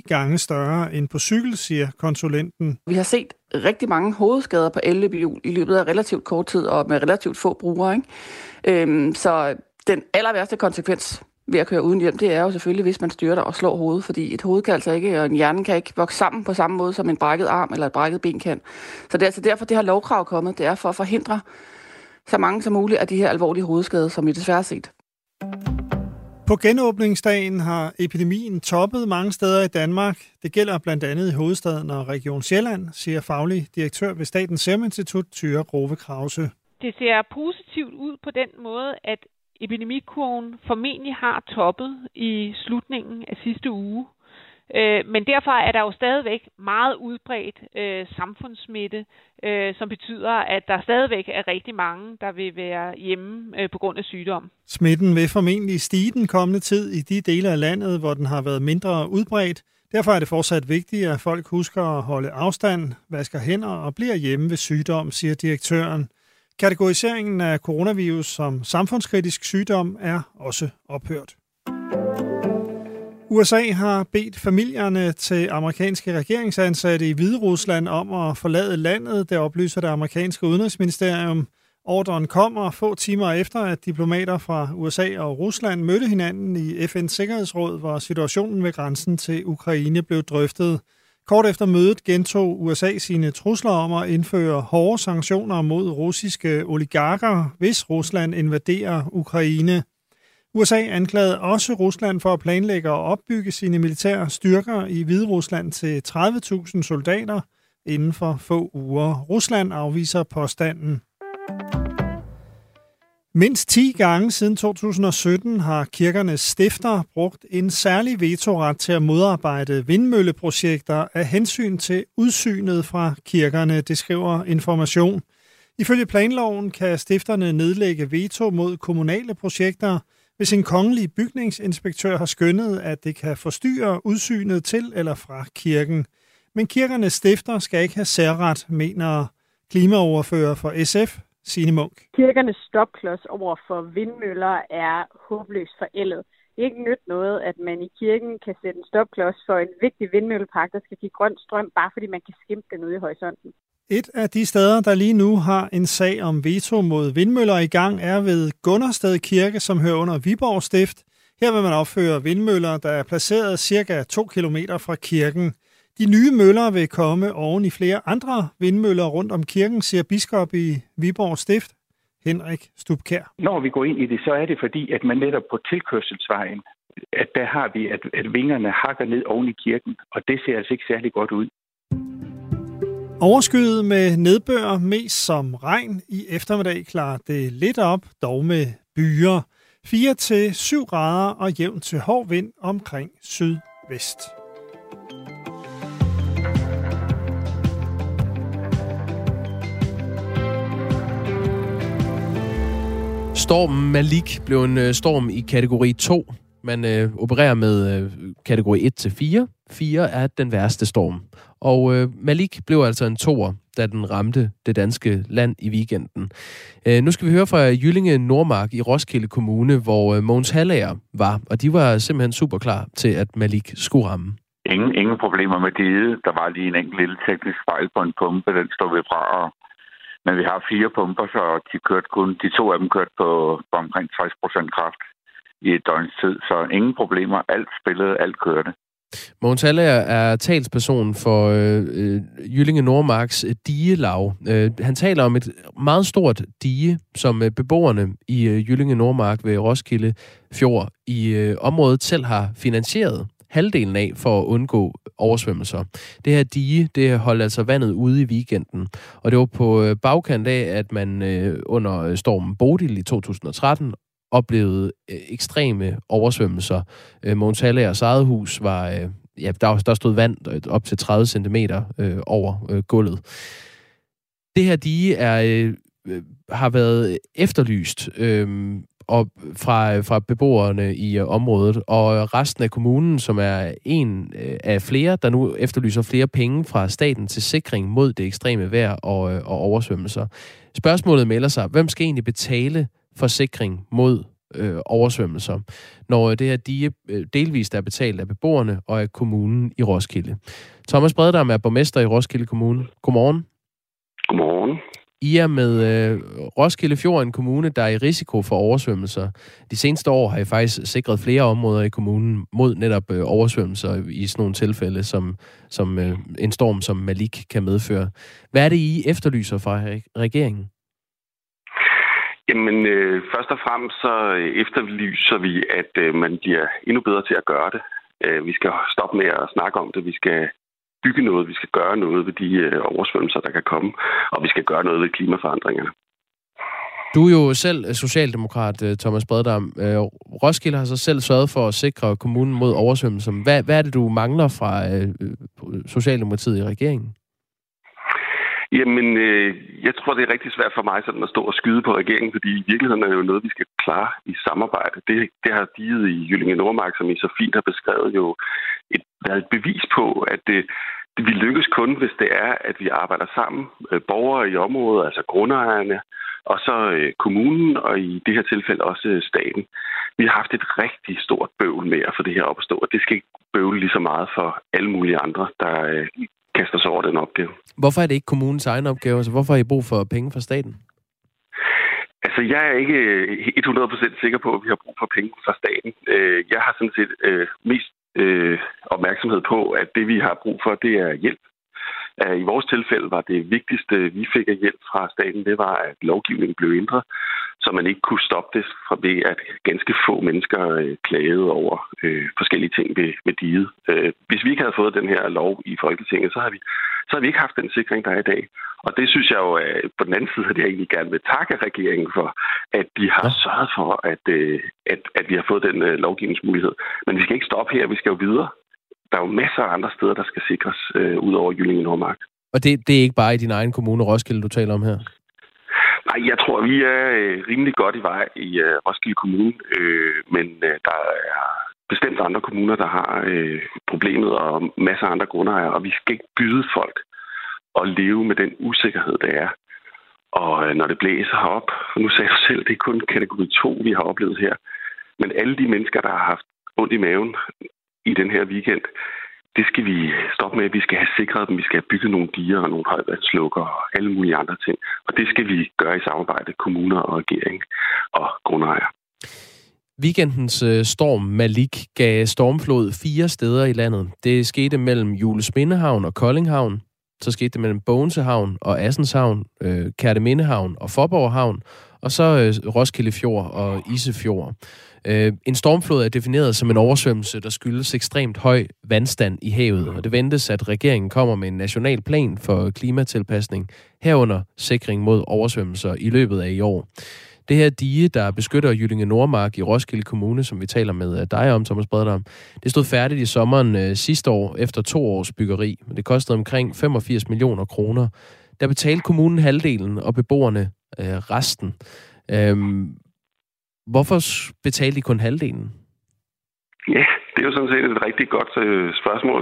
7-10 gange større end på cykel, siger konsulenten. Vi har set rigtig mange hovedskader på elløbehjul i løbet af relativt kort tid og med relativt få brugere. Ikke? Øhm, så den aller værste konsekvens ved at køre uden hjelm, det er jo selvfølgelig, hvis man styrter og slår hovedet, fordi et hoved kan altså ikke, og en hjerne kan ikke vokse sammen på samme måde, som en brækket arm eller et brækket ben kan. Så det er altså derfor, det her lovkrav kommet, det er for at forhindre så mange som muligt af de her alvorlige hovedskader, som vi desværre har set. På genåbningsdagen har epidemien toppet mange steder i Danmark. Det gælder blandt andet i hovedstaden og Region Sjælland, siger faglig direktør ved Statens Serum Institut, Tyre Grove Krause. Det ser positivt ud på den måde, at epidemikurven formentlig har toppet i slutningen af sidste uge. Øh, men derfor er der jo stadigvæk meget udbredt øh, samfundssmitte, øh, som betyder, at der stadigvæk er rigtig mange, der vil være hjemme øh, på grund af sygdom. Smitten vil formentlig stige den kommende tid i de dele af landet, hvor den har været mindre udbredt. Derfor er det fortsat vigtigt, at folk husker at holde afstand, vasker hænder og bliver hjemme ved sygdom, siger direktøren. Kategoriseringen af coronavirus som samfundskritisk sygdom er også ophørt. USA har bedt familierne til amerikanske regeringsansatte i Hvide Rusland om at forlade landet, det oplyser det amerikanske udenrigsministerium. Ordren kommer få timer efter, at diplomater fra USA og Rusland mødte hinanden i FN's Sikkerhedsråd, hvor situationen ved grænsen til Ukraine blev drøftet. Kort efter mødet gentog USA sine trusler om at indføre hårde sanktioner mod russiske oligarker, hvis Rusland invaderer Ukraine. USA anklagede også Rusland for at planlægge og opbygge sine militære styrker i Hviderusland til 30.000 soldater inden for få uger. Rusland afviser påstanden. Mindst 10 gange siden 2017 har kirkernes stifter brugt en særlig vetoret til at modarbejde vindmølleprojekter af hensyn til udsynet fra kirkerne, det skriver Information. Ifølge planloven kan stifterne nedlægge veto mod kommunale projekter, hvis en kongelig bygningsinspektør har skønnet, at det kan forstyrre udsynet til eller fra kirken. Men kirkernes stifter skal ikke have særret, mener klimaoverfører for SF, Signe Munk. Kirkernes stopklods over for vindmøller er håbløst forældet. Det er ikke nyt noget, at man i kirken kan sætte en stopklods for en vigtig vindmøllepark, der skal give grøn strøm, bare fordi man kan skimpe den ude i horisonten. Et af de steder, der lige nu har en sag om veto mod vindmøller i gang, er ved Gunnersted Kirke, som hører under Viborg Stift. Her vil man opføre vindmøller, der er placeret cirka 2 km fra kirken. De nye møller vil komme oven i flere andre vindmøller rundt om kirken, siger biskop i Viborg Stift, Henrik Stubkær. Når vi går ind i det, så er det fordi, at man netop på tilkørselsvejen, at der har vi, at, at vingerne hakker ned oven i kirken, og det ser altså ikke særlig godt ud. Overskyet med nedbør, mest som regn. I eftermiddag klarer det lidt op, dog med byer. 4-7 grader og jævn til hård vind omkring sydvest. Stormen Malik blev en øh, storm i kategori 2. Man øh, opererer med øh, kategori 1 til 4. 4 er den værste storm. Og øh, Malik blev altså en toer, da den ramte det danske land i weekenden. Øh, nu skal vi høre fra Jyllinge Nordmark i Roskilde Kommune, hvor øh, Mogens Hallager var, og de var simpelthen super klar til, at Malik skulle ramme. Ingen, ingen problemer med det. Der var lige en enkelt lille teknisk fejl på en pumpe, den stod vi fra, og men vi har fire pumper, så de, kørte kun, de to af dem kørte på, på omkring 60 procent kraft i et døgns tid. Så ingen problemer. Alt spillede, alt kørte. Mogens Allager er talsperson for øh, øh Jyllinge Nordmarks øh, digelag. Øh, han taler om et meget stort dige, som øh, beboerne i øh, Jyllinge Nordmark ved Roskilde Fjord i øh, området selv har finansieret halvdelen af for at undgå oversvømmelser. Det her dige, det holdt altså vandet ude i weekenden, og det var på øh, bagkant af, at man øh, under øh, stormen Bodil i 2013 oplevede ekstreme oversvømmelser. Måns Hallers eget hus var, ja, der, der stod vand op til 30 cm øh, over øh, gulvet. Det her dige er, øh, har været efterlyst øh, og fra, fra beboerne i øh, området, og resten af kommunen, som er en øh, af flere, der nu efterlyser flere penge fra staten til sikring mod det ekstreme vejr og, øh, og oversvømmelser. Spørgsmålet melder sig, hvem skal egentlig betale for sikring mod øh, oversvømmelser, når øh, det her dige øh, delvist er betalt af beboerne og af kommunen i Roskilde. Thomas Breddam er borgmester i Roskilde Kommune. Godmorgen. I er med øh, Roskilde Fjord, en kommune, der er i risiko for oversvømmelser. De seneste år har I faktisk sikret flere områder i kommunen mod netop øh, oversvømmelser i sådan nogle tilfælde, som, som øh, en storm som Malik kan medføre. Hvad er det, I efterlyser fra regeringen? Jamen, øh, først og fremmest så efterlyser vi, at øh, man bliver endnu bedre til at gøre det. Øh, vi skal stoppe med at snakke om det. Vi skal bygge noget. Vi skal gøre noget ved de øh, oversvømmelser, der kan komme. Og vi skal gøre noget ved klimaforandringerne. Du er jo selv socialdemokrat, øh, Thomas Breddam. Øh, Roskilde har så selv sørget for at sikre kommunen mod oversvømmelser. Hvad, hvad er det, du mangler fra øh, Socialdemokratiet i regeringen? Jamen, øh, jeg tror, det er rigtig svært for mig sådan at stå og skyde på regeringen, fordi i virkeligheden er det jo noget, vi skal klare i samarbejde. Det, det har diget i Jyllinge Nordmark, som I så fint har beskrevet, jo et, været et bevis på, at det, vil lykkes kun, hvis det er, at vi arbejder sammen. Øh, borgere i området, altså grundejerne, og så øh, kommunen, og i det her tilfælde også øh, staten. Vi har haft et rigtig stort bøvl med at få det her op at stå, og det skal ikke bøvle lige så meget for alle mulige andre, der kaster sig over den opgave. Hvorfor er det ikke kommunens egen opgave? Altså, hvorfor har I brug for penge fra staten? Altså, jeg er ikke 100% sikker på, at vi har brug for penge fra staten. Jeg har sådan set mest øh, opmærksomhed på, at det, vi har brug for, det er hjælp. I vores tilfælde var det vigtigste, vi fik af hjælp fra staten, det var, at lovgivningen blev ændret, så man ikke kunne stoppe det fra ved, at ganske få mennesker øh, klagede over øh, forskellige ting ved, ved diget. Øh, hvis vi ikke havde fået den her lov i Folketinget, så har vi, så har vi ikke haft den sikring, der er i dag. Og det synes jeg jo, på den anden side, at jeg egentlig gerne vil takke regeringen for, at de har ja. sørget for, at, øh, at, at vi har fået den øh, lovgivningsmulighed. Men vi skal ikke stoppe her, vi skal jo videre. Der er jo masser af andre steder, der skal sikres øh, ud over Jyllinge Nordmark. Og det, det er ikke bare i din egen kommune, Roskilde, du taler om her? Nej, jeg tror, vi er øh, rimelig godt i vej i øh, Roskilde Kommune, øh, men øh, der er bestemt andre kommuner, der har øh, problemet, og masser af andre grundejere, og vi skal ikke byde folk at leve med den usikkerhed, der er. Og øh, når det blæser herop, og nu sagde du selv, det er kun kategori 2, vi har oplevet her, men alle de mennesker, der har haft ondt i maven i den her weekend, det skal vi stoppe med. Vi skal have sikret dem. Vi skal have bygget nogle diger og nogle højvandslukker og alle mulige andre ting. Og det skal vi gøre i samarbejde kommuner og regering og grundejere. Weekendens øh, storm Malik gav stormflod fire steder i landet. Det skete mellem Julesmindehavn og Koldinghavn. Så skete det mellem Bogensehavn og Assenshavn, øh, Kærtemindehavn og Forborghavn. Og så øh, Roskilde Fjord og Isefjord. Øh, en stormflod er defineret som en oversvømmelse, der skyldes ekstremt høj vandstand i havet, og det ventes, at regeringen kommer med en national plan for klimatilpasning, herunder sikring mod oversvømmelser i løbet af i år. Det her dige, der beskytter Jyllinge Nordmark i Roskilde Kommune, som vi taler med øh, dig om, Thomas om. det stod færdigt i sommeren øh, sidste år efter to års byggeri. Det kostede omkring 85 millioner kroner. Der betalte kommunen halvdelen, og beboerne øh, resten. Øhm, Hvorfor betalte de kun halvdelen? Ja, det er jo sådan set et rigtig godt øh, spørgsmål.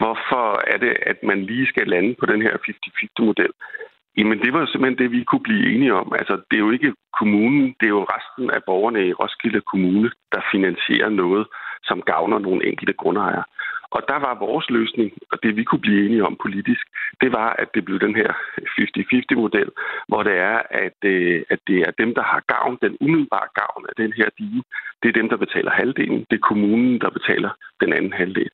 Hvorfor er det, at man lige skal lande på den her 50-50-model? Jamen, det var simpelthen det, vi kunne blive enige om. Altså, det er jo ikke kommunen, det er jo resten af borgerne i Roskilde Kommune, der finansierer noget, som gavner nogle enkelte grundejere. Og der var vores løsning, og det vi kunne blive enige om politisk, det var, at det blev den her 50-50-model, hvor det er, at, øh, at det er dem, der har gavn, den umiddelbare gavn af den her dige, det er dem, der betaler halvdelen, det er kommunen, der betaler den anden halvdel.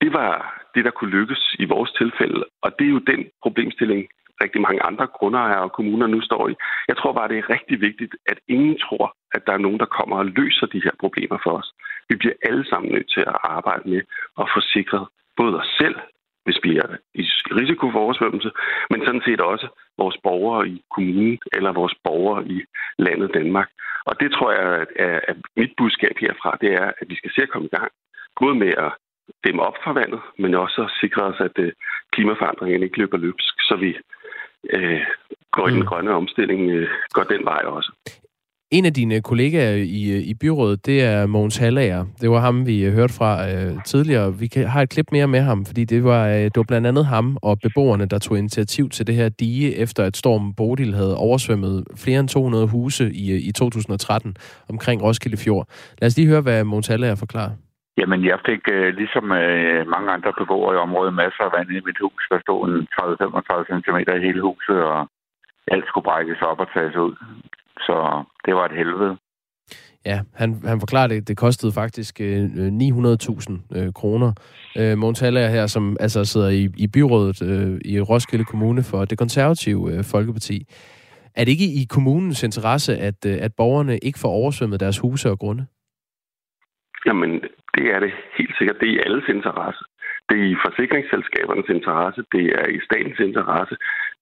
Det var det, der kunne lykkes i vores tilfælde, og det er jo den problemstilling, rigtig mange andre grundejere og kommuner nu står i. Jeg tror bare, det er rigtig vigtigt, at ingen tror, at der er nogen, der kommer og løser de her problemer for os. Vi bliver alle sammen nødt til at arbejde med at få sikret både os selv, hvis vi er i risiko for oversvømmelse, men sådan set også vores borgere i kommunen eller vores borgere i landet Danmark. Og det tror jeg, at, at mit budskab herfra, det er, at vi skal se at komme i gang. Både med at dæmme op for vandet, men også at sikre os, at øh, klimaforandringen ikke løber løbsk, så vi øh, går i den mm. grønne omstilling, øh, går den vej også. En af dine kollegaer i, i byrådet, det er Mogens Hallager. Det var ham, vi hørte fra øh, tidligere. Vi kan, har et klip mere med ham, fordi det var, øh, det var blandt andet ham og beboerne, der tog initiativ til det her dige, efter at stormen Bodil havde oversvømmet flere end 200 huse i, i 2013 omkring Roskilde Fjord. Lad os lige høre, hvad Mogens Hallager forklarer. Jamen, jeg fik øh, ligesom øh, mange andre beboere i området masser af vand i mit hus. Der stod en 30-35 cm i hele huset, og alt skulle brækkes op og tages ud. Så det var et helvede. Ja, han, han forklarer det. Det kostede faktisk øh, 900.000 øh, kroner. Øh, Mogens Haller her, som altså sidder i, i byrådet øh, i Roskilde Kommune for det konservative øh, Folkeparti. Er det ikke i kommunens interesse, at, øh, at borgerne ikke får oversvømmet deres huse og grunde? Jamen, det er det helt sikkert. Det er i alles interesse. Det er i forsikringsselskabernes interesse. Det er i statens interesse.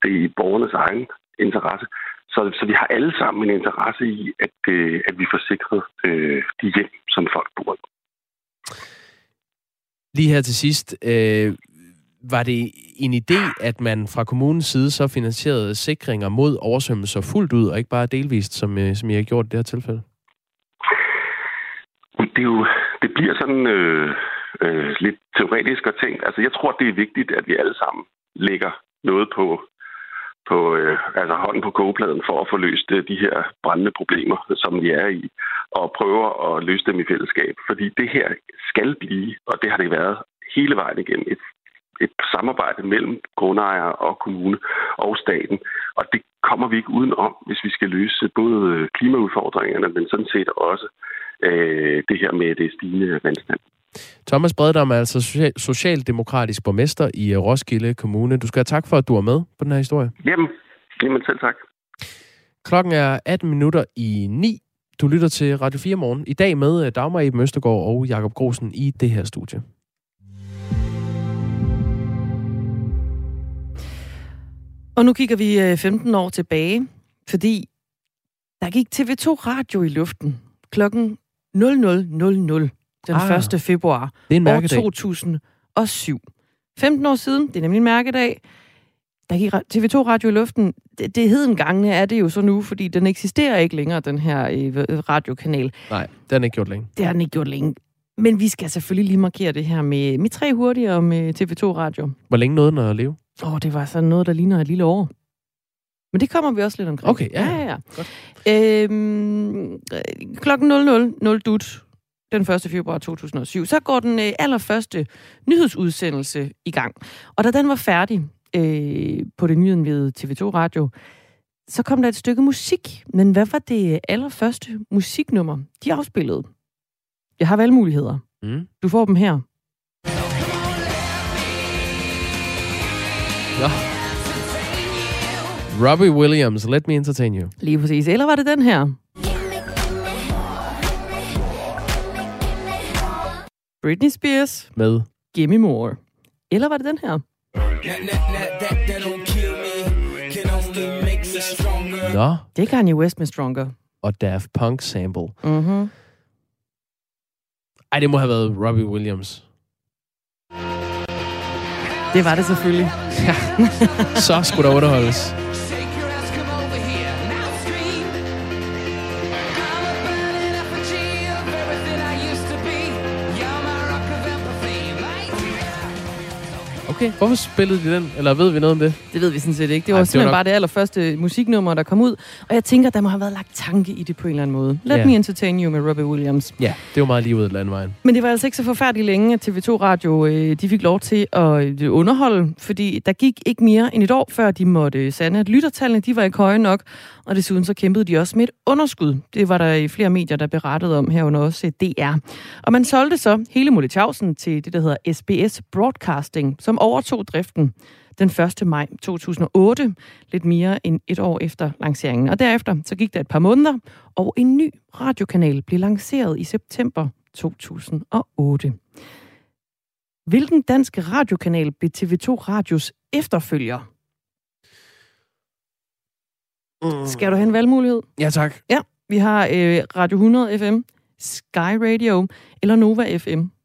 Det er i borgernes egen interesse. Så, så vi har alle sammen en interesse i, at, øh, at vi får sikret øh, de hjem, som folk bor i. Lige her til sidst, øh, var det en idé, at man fra kommunens side så finansierede sikringer mod oversvømmelser fuldt ud, og ikke bare delvist, som, øh, som I har gjort i det her tilfælde? Det, er jo, det bliver sådan øh, øh, lidt teoretisk og tænkt. Altså, jeg tror, det er vigtigt, at vi alle sammen lægger noget på på øh, altså hånden på kogepladen for at få løst øh, de her brændende problemer, som vi er i, og prøver at løse dem i fællesskab. Fordi det her skal blive, og det har det været hele vejen igennem, et, et samarbejde mellem grundejere og kommune og staten. Og det kommer vi ikke udenom, hvis vi skal løse både klimaudfordringerne, men sådan set også øh, det her med det stigende vandstand. Thomas Breddam er altså social- socialdemokratisk borgmester i øh, Roskilde Kommune. Du skal have tak for, at du er med på den her historie. Jamen, jamen selv tak. Klokken er 18 minutter i 9. Du lytter til Radio 4 morgen. I dag med øh, Dagmar Eben Østergaard og Jakob Grosen i det her studie. Og nu kigger vi 15 øh, år tilbage, fordi der gik TV2 Radio i luften klokken 0000 den ah, 1. februar det er en år 2007. 15 år siden, det er nemlig en mærkedag, der gik TV2 Radio i luften. Det, det hed en gang, er det jo så nu, fordi den eksisterer ikke længere, den her øh, radiokanal. Nej, det har den ikke gjort længe. Det har den ikke gjort længe. Men vi skal selvfølgelig lige markere det her med, med tre hurtigere med TV2 Radio. Hvor længe nåede den at leve? Åh, oh, det var sådan noget, der ligner et lille år. Men det kommer vi også lidt omkring. Okay, ja. ja, ja. ja. Øhm, klokken 00.00 dut den 1. februar 2007, så går den øh, allerførste nyhedsudsendelse i gang. Og da den var færdig øh, på det nyheden TV2 Radio, så kom der et stykke musik. Men hvad var det allerførste musiknummer, de afspillede? Jeg har valgmuligheder. Mm. Du får dem her. Ja. Robbie Williams, Let Me Entertain You. Lige præcis. Eller var det den her? Britney Spears med Gimme More. Eller var det den her? Nå. Det er Kanye West med Stronger. Og Daft Punk sample. Mm-hmm. Ej, det må have været Robbie Williams. Det var det selvfølgelig. Ja. Så skulle der underholdes. Okay, hvorfor spillede de den? Eller ved vi noget om det? Det ved vi sådan set ikke. Det var Ej, simpelthen det var nok... bare det allerførste musiknummer, der kom ud. Og jeg tænker, der må have været lagt tanke i det på en eller anden måde. Let yeah. me entertain you med Robbie Williams. Ja, det var meget lige ud af landvejen. Men det var altså ikke så forfærdeligt længe, at TV2 Radio øh, de fik lov til at øh, underholde, fordi der gik ikke mere end et år, før de måtte sande, at lyttertallene de var ikke høje nok, og desuden så kæmpede de også med et underskud. Det var der i flere medier, der berettede om herunder også DR. Og man solgte så hele Molletjavsen til det, der hedder SBS Broadcasting, som overtog driften den 1. maj 2008, lidt mere end et år efter lanceringen. Og derefter så gik der et par måneder, og en ny radiokanal blev lanceret i september 2008. Hvilken dansk radiokanal blev TV2 Radios efterfølger? Mm. Skal du have en valgmulighed? Ja, tak. Ja, vi har øh, Radio 100 FM, Sky Radio eller Nova FM.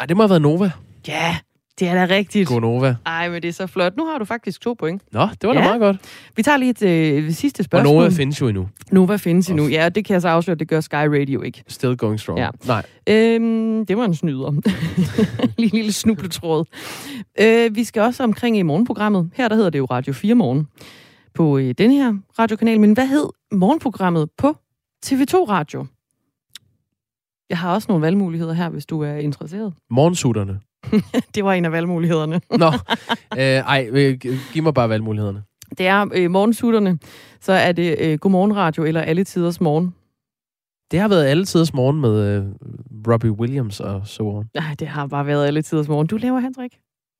Ej, det må have været Nova. Ja, det er da rigtigt. God Nova. Ej, men det er så flot. Nu har du faktisk to point. Nå, det var da Ja. meget godt. Vi tager lige et øh, sidste Og spørgsmål. Nova findes jo endnu. Nova findes endnu. Ja, og det kan jeg så afsløre, det gør Sky Radio ikke. Still going strong. Ja. Nej. Øhm, det var en snyder. lige lille snubletråd. Øh, vi skal også omkring i morgenprogrammet. Her der hedder det jo Radio 4 Morgen på øh, denne her radiokanal. Men hvad hed morgenprogrammet på TV2 Radio? Jeg har også nogle valgmuligheder her, hvis du er interesseret. Morgensutterne. det var en af valgmulighederne. Nå, øh, ej, øh, giv mig bare valgmulighederne. Det er øh, morgensutterne, så er det øh, Godmorgen Radio eller Alle Tiders Morgen. Det har været alle tiders morgen med øh, Robbie Williams og så on. Nej, det har bare været Alle Tiders Morgen. Du laver, Hendrik.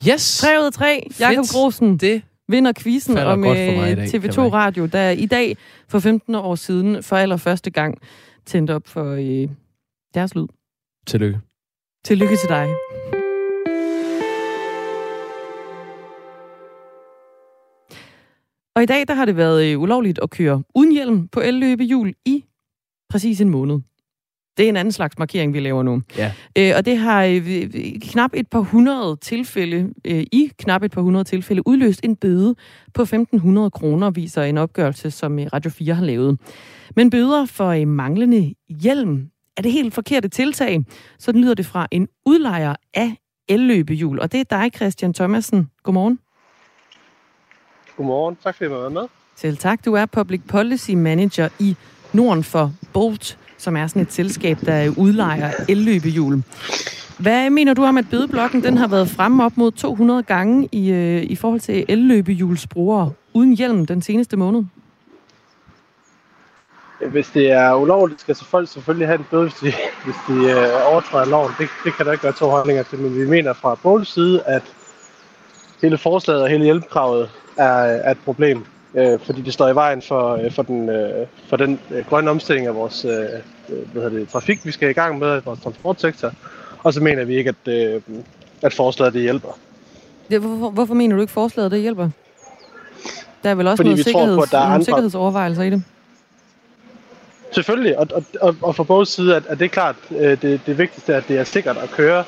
Yes! 3 ud af 3. Jakob Grosen Det vinder quizzen om godt for mig i øh, dag, kan TV2 jeg mærke. Radio, der i dag for 15 år siden for allerførste gang tændte op for øh, deres lyd. Tillykke. Tillykke til dig. Og i dag der har det været øh, ulovligt at køre uden hjelm på elløbehjul i præcis en måned. Det er en anden slags markering, vi laver nu. Ja. Øh, og det har øh, knap et par hundrede tilfælde, øh, i knap et par hundrede tilfælde, udløst en bøde på 1.500 kroner, viser en opgørelse, som øh, Radio 4 har lavet. Men bøder for øh, manglende hjelm er det helt forkerte tiltag. Sådan lyder det fra en udlejer af elløbehjul. Og det er dig, Christian Thomasen. Godmorgen. Godmorgen. Tak fordi I var med. Selv tak. Du er Public Policy Manager i Norden for Bolt, som er sådan et selskab, der udlejer elløbehjul. Hvad mener du om, at bødeblokken den har været fremme op mod 200 gange i, øh, i forhold til elløbehjulsbrugere uden hjelm den seneste måned? Hvis det er ulovligt, skal så folk selvfølgelig have en bøde, hvis de, hvis de øh, overtræder loven. Det, det kan der ikke være to holdninger til, men vi mener fra Båls side, at hele forslaget og hele hjælpekravet er, er et problem, øh, fordi det står i vejen for, øh, for den, øh, for den øh, grønne omstilling af vores øh, øh, hvad hedder det, trafik, vi skal i gang med i vores transportsektor. Og så mener vi ikke, at, øh, at forslaget det hjælper. Det, hvorfor, hvorfor mener du ikke, forslaget det hjælper? Der er vel også Fordi noget vi tror på, sikkerheds, at der er nogle andre- sikkerhedsovervejelser i det? Selvfølgelig, og, og, og, og fra både side, at, at det er klart, øh, det, det vigtigste er, at det er sikkert at køre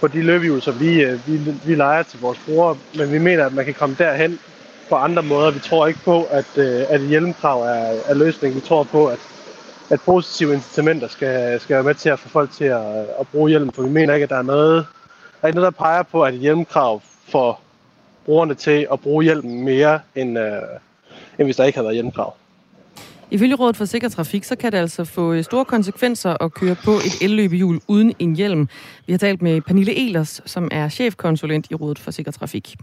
på de løbehjul, som vi, øh, vi, vi leger til vores brugere, men vi mener, at man kan komme derhen på andre måder. Vi tror ikke på, at, øh, at hjelmkrav er, er løsningen. Vi tror på, at, at positive incitamenter skal, skal være med til at få folk til at, at bruge hjelm, for vi mener ikke, at der er noget, der, er noget, der peger på, at hjelmkrav får brugerne til at bruge hjelmen mere, end, øh, end hvis der ikke havde været hjelmkrav. Ifølge Rådet for Sikker Trafik, så kan det altså få øh, store konsekvenser at køre på et elløbehjul uden en hjelm. Vi har talt med Pernille Elers, som er chefkonsulent i Rådet for Sikker Trafik.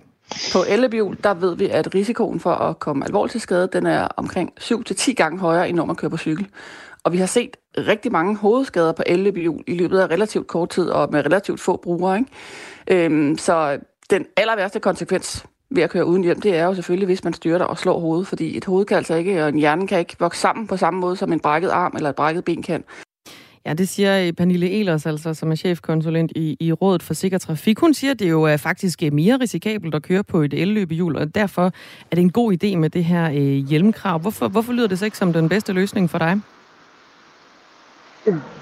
På elløbehjul, der ved vi, at risikoen for at komme alvorligt til skade, den er omkring 7-10 gange højere, end når man kører på cykel. Og vi har set rigtig mange hovedskader på elløbehjul i løbet af relativt kort tid, og med relativt få brugere. Ikke? Øhm, så den aller værste konsekvens ved at køre uden hjelm, det er jo selvfølgelig, hvis man styrter og slår hovedet, fordi et hoved kan altså ikke, og en hjerne kan ikke vokse sammen på samme måde, som en brækket arm eller et brækket ben kan. Ja, det siger øh, Pernille Elers, altså, som er chefkonsulent i, i Rådet for Sikker Trafik. Hun siger, at det jo er faktisk øh, mere risikabelt at køre på et elløbehjul, og derfor er det en god idé med det her øh, hjelmkrav. Hvorfor, hvorfor lyder det så ikke som den bedste løsning for dig?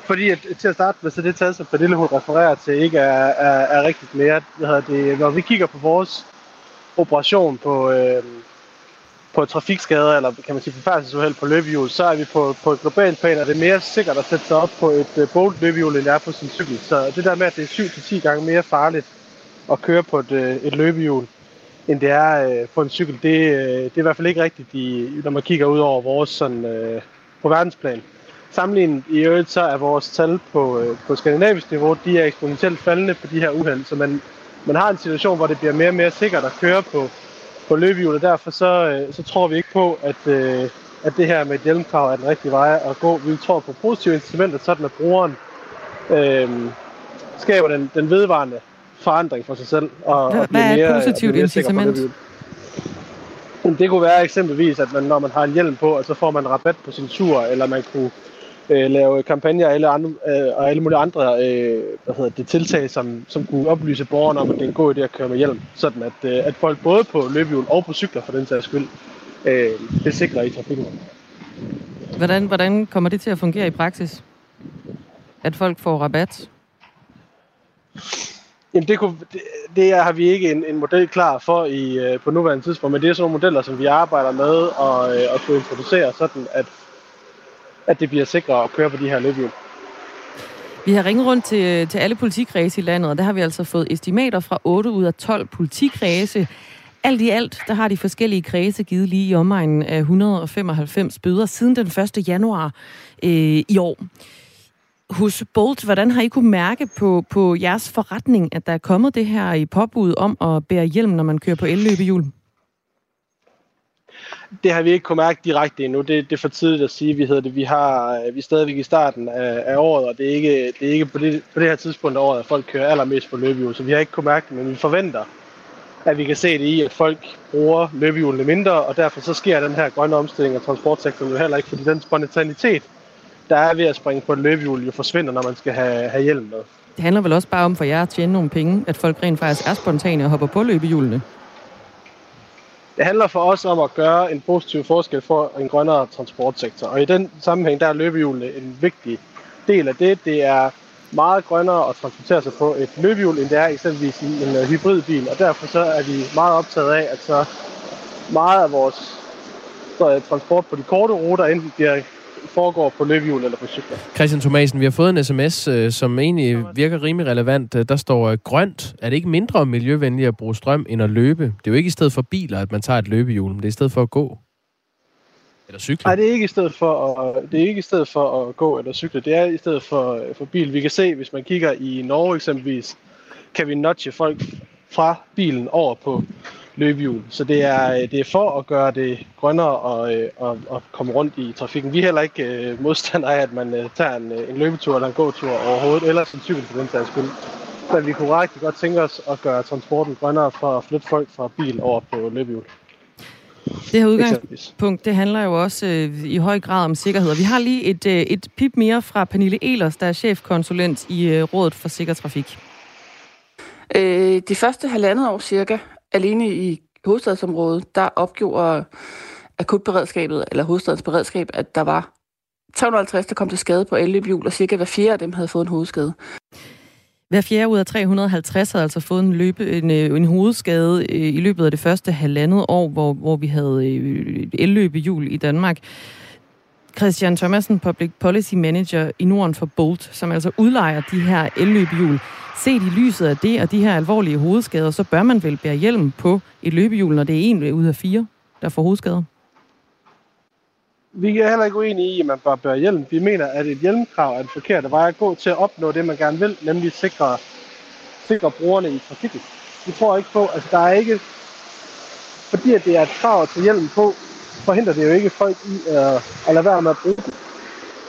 Fordi at, til at starte med, så det tal, som Pernille hun refererer til, ikke er, er, er rigtigt mere. Hvad hedder det, når vi kigger på vores operation på, øh, på trafikskader, eller kan man sige forfærdselsuheld på løbehjul, så er vi på, på et globalt plan, og det er mere sikkert at sætte sig op på et øh, bolt løbehjul, end det er på sin cykel. Så det der med, at det er 7-10 gange mere farligt at køre på et, øh, et løbehjul, end det er øh, på en cykel, det, øh, det er i hvert fald ikke rigtigt, i, når man kigger ud over vores sådan, øh, på verdensplan. Sammenlignet i øvrigt, så er vores tal på, øh, på skandinavisk niveau, de er eksponentielt faldende på de her uheld, så man, man har en situation, hvor det bliver mere og mere sikkert at køre på, på løbehjul, og derfor så, øh, så tror vi ikke på, at, øh, at det her med et hjelmkrav er den rigtige vej at gå. Vi tror på positive incitamenter, sådan at brugeren øh, skaber den, den vedvarende forandring for sig selv. Og, Hvad- og bliver er et mere, positivt bliver mere incitament? Det kunne være eksempelvis, at man, når man har en hjelm på, at så får man rabat på sin tur, eller man kunne øh, lave kampagner og alle, andre, øh, og alle mulige andre øh, hvad hedder det, tiltag, som, som kunne oplyse borgerne om, at det er en god idé at køre med hjelm. Sådan at, øh, at folk både på løbehjul og på cykler for den sags skyld, øh, det sikrer i trafikken. Hvordan, hvordan kommer det til at fungere i praksis? At folk får rabat? Jamen det, kunne, det, det har vi ikke en, en model klar for i, øh, på nuværende tidspunkt, men det er sådan nogle modeller, som vi arbejder med og, øh, at kunne introducere, sådan at, at det bliver sikrere at køre på de her løbehjul. Vi har ringet rundt til, til alle politikredse i landet, og der har vi altså fået estimater fra 8 ud af 12 politikredse. Alt i alt, der har de forskellige kredse givet lige i omegnen af 195 bøder siden den 1. januar øh, i år. Hos Bolt, hvordan har I kunne mærke på, på jeres forretning, at der er kommet det her i påbud om at bære hjelm, når man kører på elløbehjul? Det har vi ikke kunnet mærke direkte endnu. Det, det er for tidligt at sige. Vi, hedder det. vi, har, øh, vi er stadigvæk i starten af, af året, og det er ikke, det er ikke på, det, på det her tidspunkt af året, at folk kører allermest på løbehjul. Så vi har ikke kunnet mærke det, men vi forventer, at vi kan se det i, at folk bruger løbehjulene mindre, og derfor så sker den her grønne omstilling af transportsektoren jo heller ikke, fordi den spontanitet, der er ved at springe på et løbehjul, jo forsvinder, når man skal have, have hjelm med. Det handler vel også bare om for jer at tjene nogle penge, at folk rent faktisk er spontane og hopper på løbehjulene? Det handler for os om at gøre en positiv forskel for en grønnere transportsektor. Og i den sammenhæng, der er løbehjulene en vigtig del af det. Det er meget grønnere at transportere sig på et løbehjul, end det er eksempelvis i en øh, hybridbil. Og derfor så er vi meget optaget af, at så meget af vores transport på de korte ruter enten bliver foregår på løbehjul eller på cykler. Christian Thomasen, vi har fået en sms, øh, som egentlig virker rimelig relevant. Der står øh, grønt. Er det ikke mindre miljøvenligt at bruge strøm end at løbe? Det er jo ikke i stedet for biler, at man tager et løbehjul, men det er i stedet for at gå. Eller cykle. Nej, det er ikke i stedet for at, det er ikke i stedet for at gå eller cykle. Det er i stedet for, for bil. Vi kan se, hvis man kigger i Norge eksempelvis, kan vi notche folk fra bilen over på løbehjul. Så det er, øh, det er for at gøre det grønnere og, øh, og, og komme rundt i trafikken. Vi er heller ikke øh, modstandere af, at man øh, tager en, en løbetur eller en gåtur overhovedet, eller en cykel for den sags skyld. Men vi kunne rigtig godt tænke os at gøre transporten grønnere for at flytte folk fra bil over på løbehjul. Det her udgangspunkt, det handler jo også øh, i høj grad om sikkerhed. Og vi har lige et, øh, et pip mere fra Pernille Elers, der er chefkonsulent i øh, Rådet for Sikker Trafik. Øh, de første halvandet år cirka, alene i hovedstadsområdet, der opgjorde akutberedskabet, eller hovedstadens beredskab, at der var 350, der kom til skade på elløbehjul, og cirka hver fjerde af dem havde fået en hovedskade. Hver fjerde ud af 350 havde altså fået en, løbe, en, øh, en hovedskade øh, i løbet af det første halvandet år, hvor, hvor vi havde øh, elløbehjul i Danmark. Christian Thomasen, Public Policy Manager i Norden for Bolt, som altså udlejer de her elløbehjul. Set i lyset af det og de her alvorlige hovedskader, så bør man vel bære hjelm på et løbehjul, når det er en ud af fire, der får hovedskader? Vi er heller ikke uenige i, at man bør bære hjelm. Vi mener, at et hjelmkrav er en forkert vej at gå til at opnå det, man gerne vil, nemlig sikre, sikre brugerne i trafikken. Vi tror ikke på, at altså, der er ikke, fordi at det er et krav til hjelm på, forhindrer det jo ikke folk i at, at lade være med at bruge den.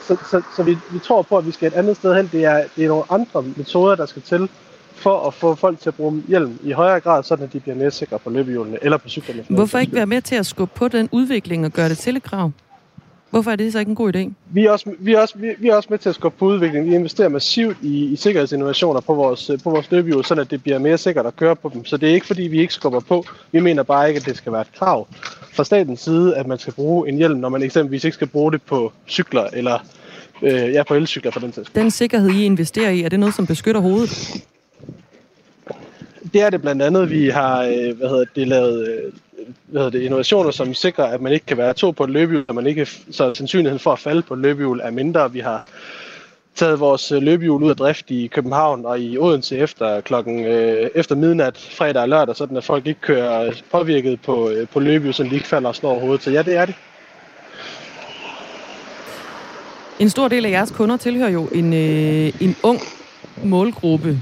Så, så, så vi, vi tror på, at vi skal et andet sted hen. Det er, det er nogle andre metoder, der skal til for at få folk til at bruge hjelm i højere grad, så de bliver mere sikre på løbehjulene eller på cyklerne. Hvorfor ikke være med til at skubbe på den udvikling og gøre det til et krav? Hvorfor er det så ikke en god idé? Vi er også, vi er også, vi er også med til at skubbe på udviklingen. Vi investerer massivt i, i sikkerhedsinnovationer på vores, på vores løbehjul, så det bliver mere sikkert at køre på dem. Så det er ikke fordi, vi ikke skubber på. Vi mener bare ikke, at det skal være et krav fra statens side, at man skal bruge en hjelm, når man eksempelvis ikke skal bruge det på cykler eller øh, ja, på elcykler for den sags Den sikkerhed, I investerer i, er det noget, som beskytter hovedet? Det er det blandt andet. Vi har øh, hvad hedder det, lavet øh, hvad hedder det, innovationer, som sikrer, at man ikke kan være to på et løbehjul, og man ikke, så sandsynligheden for at falde på et løbehjul er mindre. Vi har taget vores øh, løbehjul ud af drift i København og i Odense efter klokken øh, efter midnat fredag og lørdag, sådan at folk ikke kører øh, påvirket på, øh, på løbehjul, så de ikke falder og slår hovedet. Så ja, det er det. En stor del af jeres kunder tilhører jo en, øh, en ung målgruppe.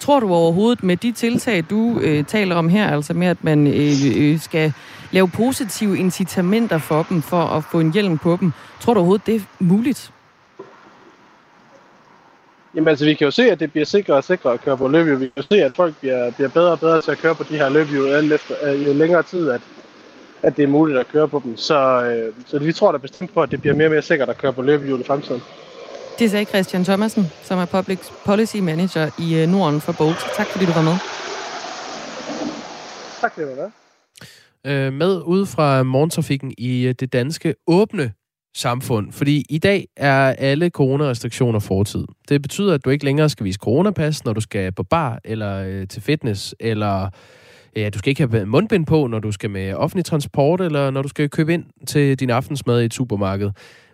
Tror du overhovedet med de tiltag, du øh, taler om her, altså med at man øh, øh, skal lave positive incitamenter for dem, for at få en hjelm på dem, tror du overhovedet, det er muligt? Jamen altså, vi kan jo se, at det bliver sikrere og sikrere at køre på løbehjul. Vi kan jo se, at folk bliver, bliver bedre og bedre til at køre på de her løbehjul, alt efter, øh, jo længere tid, at, at det er muligt at køre på dem. Så, øh, så vi tror da bestemt på, at det bliver mere og mere sikkert at køre på løbehjul i fremtiden. Det sagde Christian Thomasen, som er Public Policy Manager i øh, Norden for Bolt. Tak fordi du var med. Tak fordi du var med. Med ud fra morgentrafikken i øh, det danske åbne samfund. Fordi i dag er alle coronarestriktioner fortid. Det betyder, at du ikke længere skal vise coronapas, når du skal på bar eller øh, til fitness, eller ja, du skal ikke have mundbind på, når du skal med offentlig transport, eller når du skal købe ind til din aftensmad i et supermarked.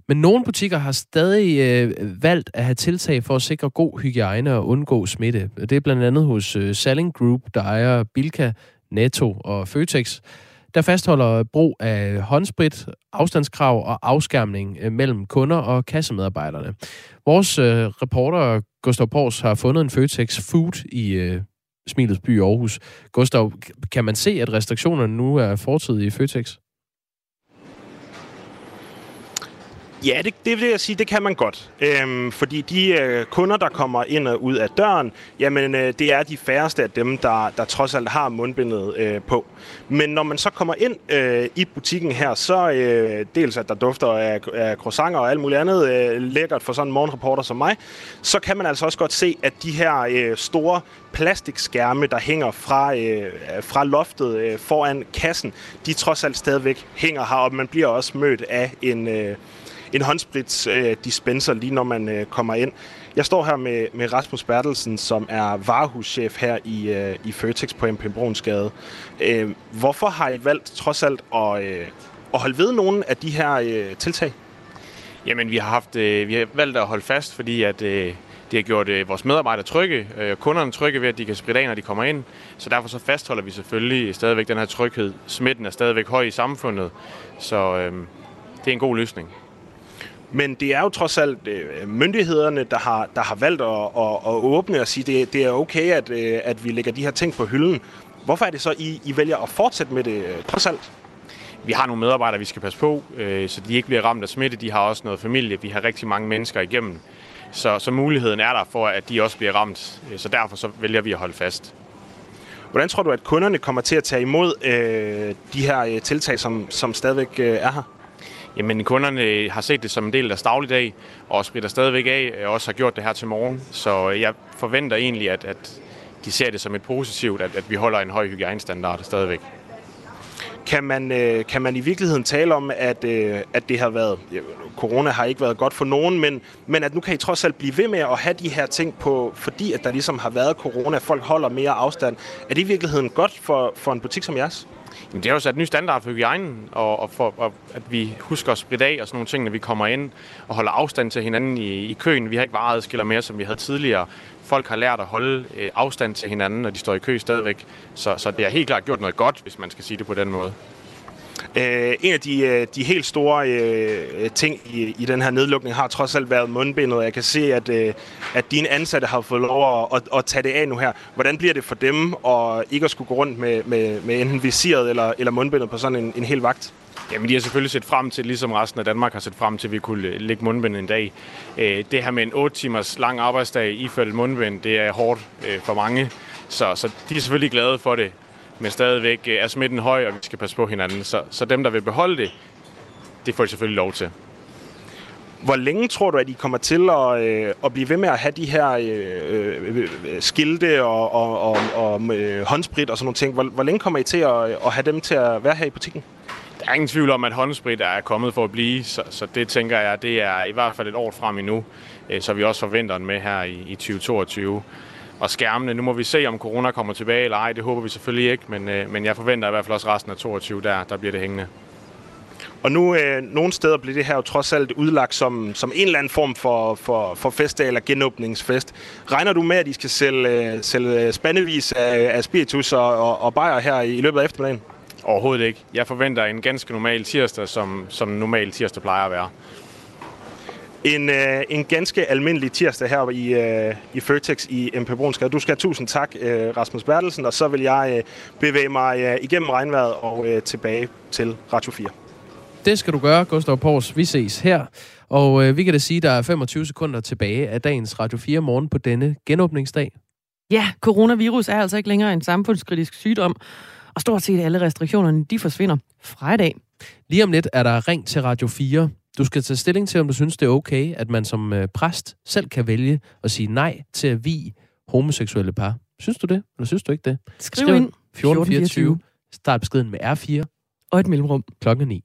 Men nogle butikker har stadig øh, valgt at have tiltag for at sikre god hygiejne og undgå smitte. Det er blandt andet hos øh, Selling Group, der ejer Bilka, Netto og Føtex der fastholder brug af håndsprit, afstandskrav og afskærmning øh, mellem kunder og kassemedarbejderne. Vores øh, reporter Gustav Pors har fundet en Føtex Food i øh, Smilets by i Aarhus. Gustav, kan man se, at restriktionerne nu er fortid i Føtex? Ja, det, det vil jeg sige, det kan man godt. Øhm, fordi de øh, kunder, der kommer ind og ud af døren, jamen øh, det er de færreste af dem, der, der trods alt har mundbindet øh, på. Men når man så kommer ind øh, i butikken her, så øh, dels at der dufter af, af croissanter og alt muligt andet øh, lækkert for sådan en morgenreporter som mig, så kan man altså også godt se, at de her øh, store plastikskærme, der hænger fra, øh, fra loftet øh, foran kassen, de trods alt stadigvæk hænger her, og man bliver også mødt af en... Øh, en håndsprits øh, dispenser, lige når man øh, kommer ind. Jeg står her med, med Rasmus Bertelsen, som er varehuschef her i, øh, i Føtex på MP Brunsgade. Hvorfor har I valgt trods alt at, at holde ved nogle af de her tiltag? Jamen, vi har, haft, vi har valgt at holde fast, fordi at, det har gjort øh, vores medarbejdere trygge, øh, kunderne trygge ved, at de kan spritte af, når de kommer ind. Så derfor så fastholder vi selvfølgelig stadigvæk den her tryghed. Smitten er stadigvæk høj i samfundet, så øh, det er en god løsning. Men det er jo trods alt øh, myndighederne, der har, der har valgt at, at, at åbne og sige, at det, det er okay, at, øh, at vi lægger de her ting på hylden. Hvorfor er det så, I, I vælger at fortsætte med det øh, trods alt? Vi har nogle medarbejdere, vi skal passe på, øh, så de ikke bliver ramt af smitte. De har også noget familie. Vi har rigtig mange mennesker igennem. Så, så muligheden er der for, at de også bliver ramt. Så derfor så vælger vi at holde fast. Hvordan tror du, at kunderne kommer til at tage imod øh, de her øh, tiltag, som, som stadigvæk øh, er her? Jamen, kunderne har set det som en del af deres dagligdag, og spritter stadigvæk af, og også har gjort det her til morgen. Så øh, jeg forventer egentlig, at, at de ser det som et positivt, at, at vi holder en høj hygiejnestandard stadigvæk. Kan man, øh, kan man i virkeligheden tale om, at, at det har været, ja, corona har ikke været godt for nogen, men, men at nu kan I trods alt blive ved med at have de her ting på, fordi at der ligesom har været corona, folk holder mere afstand. Er det i virkeligheden godt for, for en butik som jeres? Jamen, det har jo sat en ny standard for hygiejnen, og, og for og at vi husker at spritte af og sådan nogle ting, når vi kommer ind og holder afstand til hinanden i, i køen. Vi har ikke vareadskiller mere, som vi havde tidligere. Folk har lært at holde øh, afstand til hinanden, når de står i kø stadigvæk. Så, så det har helt klart gjort noget godt, hvis man skal sige det på den måde. Øh, en af de, øh, de helt store øh, ting i, i den her nedlukning har trods alt været mundbindet. Jeg kan se, at, øh, at dine ansatte har fået lov at, at, at tage det af nu her. Hvordan bliver det for dem at ikke at skulle gå rundt med, med, med enten visiret eller, eller mundbindet på sådan en, en hel vagt? Jamen, de har selvfølgelig set frem til, ligesom resten af Danmark har set frem til, at vi kunne lægge mundbind en dag. Øh, det her med en 8 timers lang arbejdsdag iført mundbind, det er hårdt øh, for mange. Så, så de er selvfølgelig glade for det men stadigvæk øh, er smitten høj, og vi skal passe på hinanden. Så, så dem, der vil beholde det, det får de selvfølgelig lov til. Hvor længe tror du, at I kommer til at, øh, at blive ved med at have de her øh, øh, skilte og, og, og, og øh, håndsprit og sådan nogle ting? Hvor, hvor længe kommer I til at, at have dem til at være her i butikken? Der er ingen tvivl om, at håndsprit er kommet for at blive, så, så det tænker jeg, det er i hvert fald et år frem endnu, øh, så vi også forventer den med her i, i 2022 og skærmene. Nu må vi se, om corona kommer tilbage eller ej. Det håber vi selvfølgelig ikke, men, øh, men jeg forventer i hvert fald også resten af 22, der, der bliver det hængende. Og nu, øh, nogle steder bliver det her jo trods alt udlagt som, som en eller anden form for, for, for festdag eller genåbningsfest. Regner du med, at I skal sælge, øh, sælge spandevis af, af spiritus og, og, og bajer her i løbet af eftermiddagen? Overhovedet ikke. Jeg forventer en ganske normal tirsdag, som, som normal tirsdag plejer at være. En, øh, en ganske almindelig tirsdag her i, øh, i Føtex i MP Brunsgade. Du skal have tusind tak, øh, Rasmus Bertelsen, og så vil jeg øh, bevæge mig øh, igennem regnvejret og øh, tilbage til Radio 4. Det skal du gøre, Gustav Pors. Vi ses her. Og øh, vi kan da sige, at der er 25 sekunder tilbage af dagens Radio 4 morgen på denne genåbningsdag. Ja, coronavirus er altså ikke længere en samfundskritisk sygdom, Og stort set alle restriktionerne, de forsvinder fra i dag. Lige om lidt er der ring til Radio 4. Du skal tage stilling til, om du synes, det er okay, at man som øh, præst selv kan vælge at sige nej til at vi homoseksuelle par. Synes du det, eller synes du ikke det? Skriv ind 1424. Start beskeden med R4 og et mellemrum. klokken 9.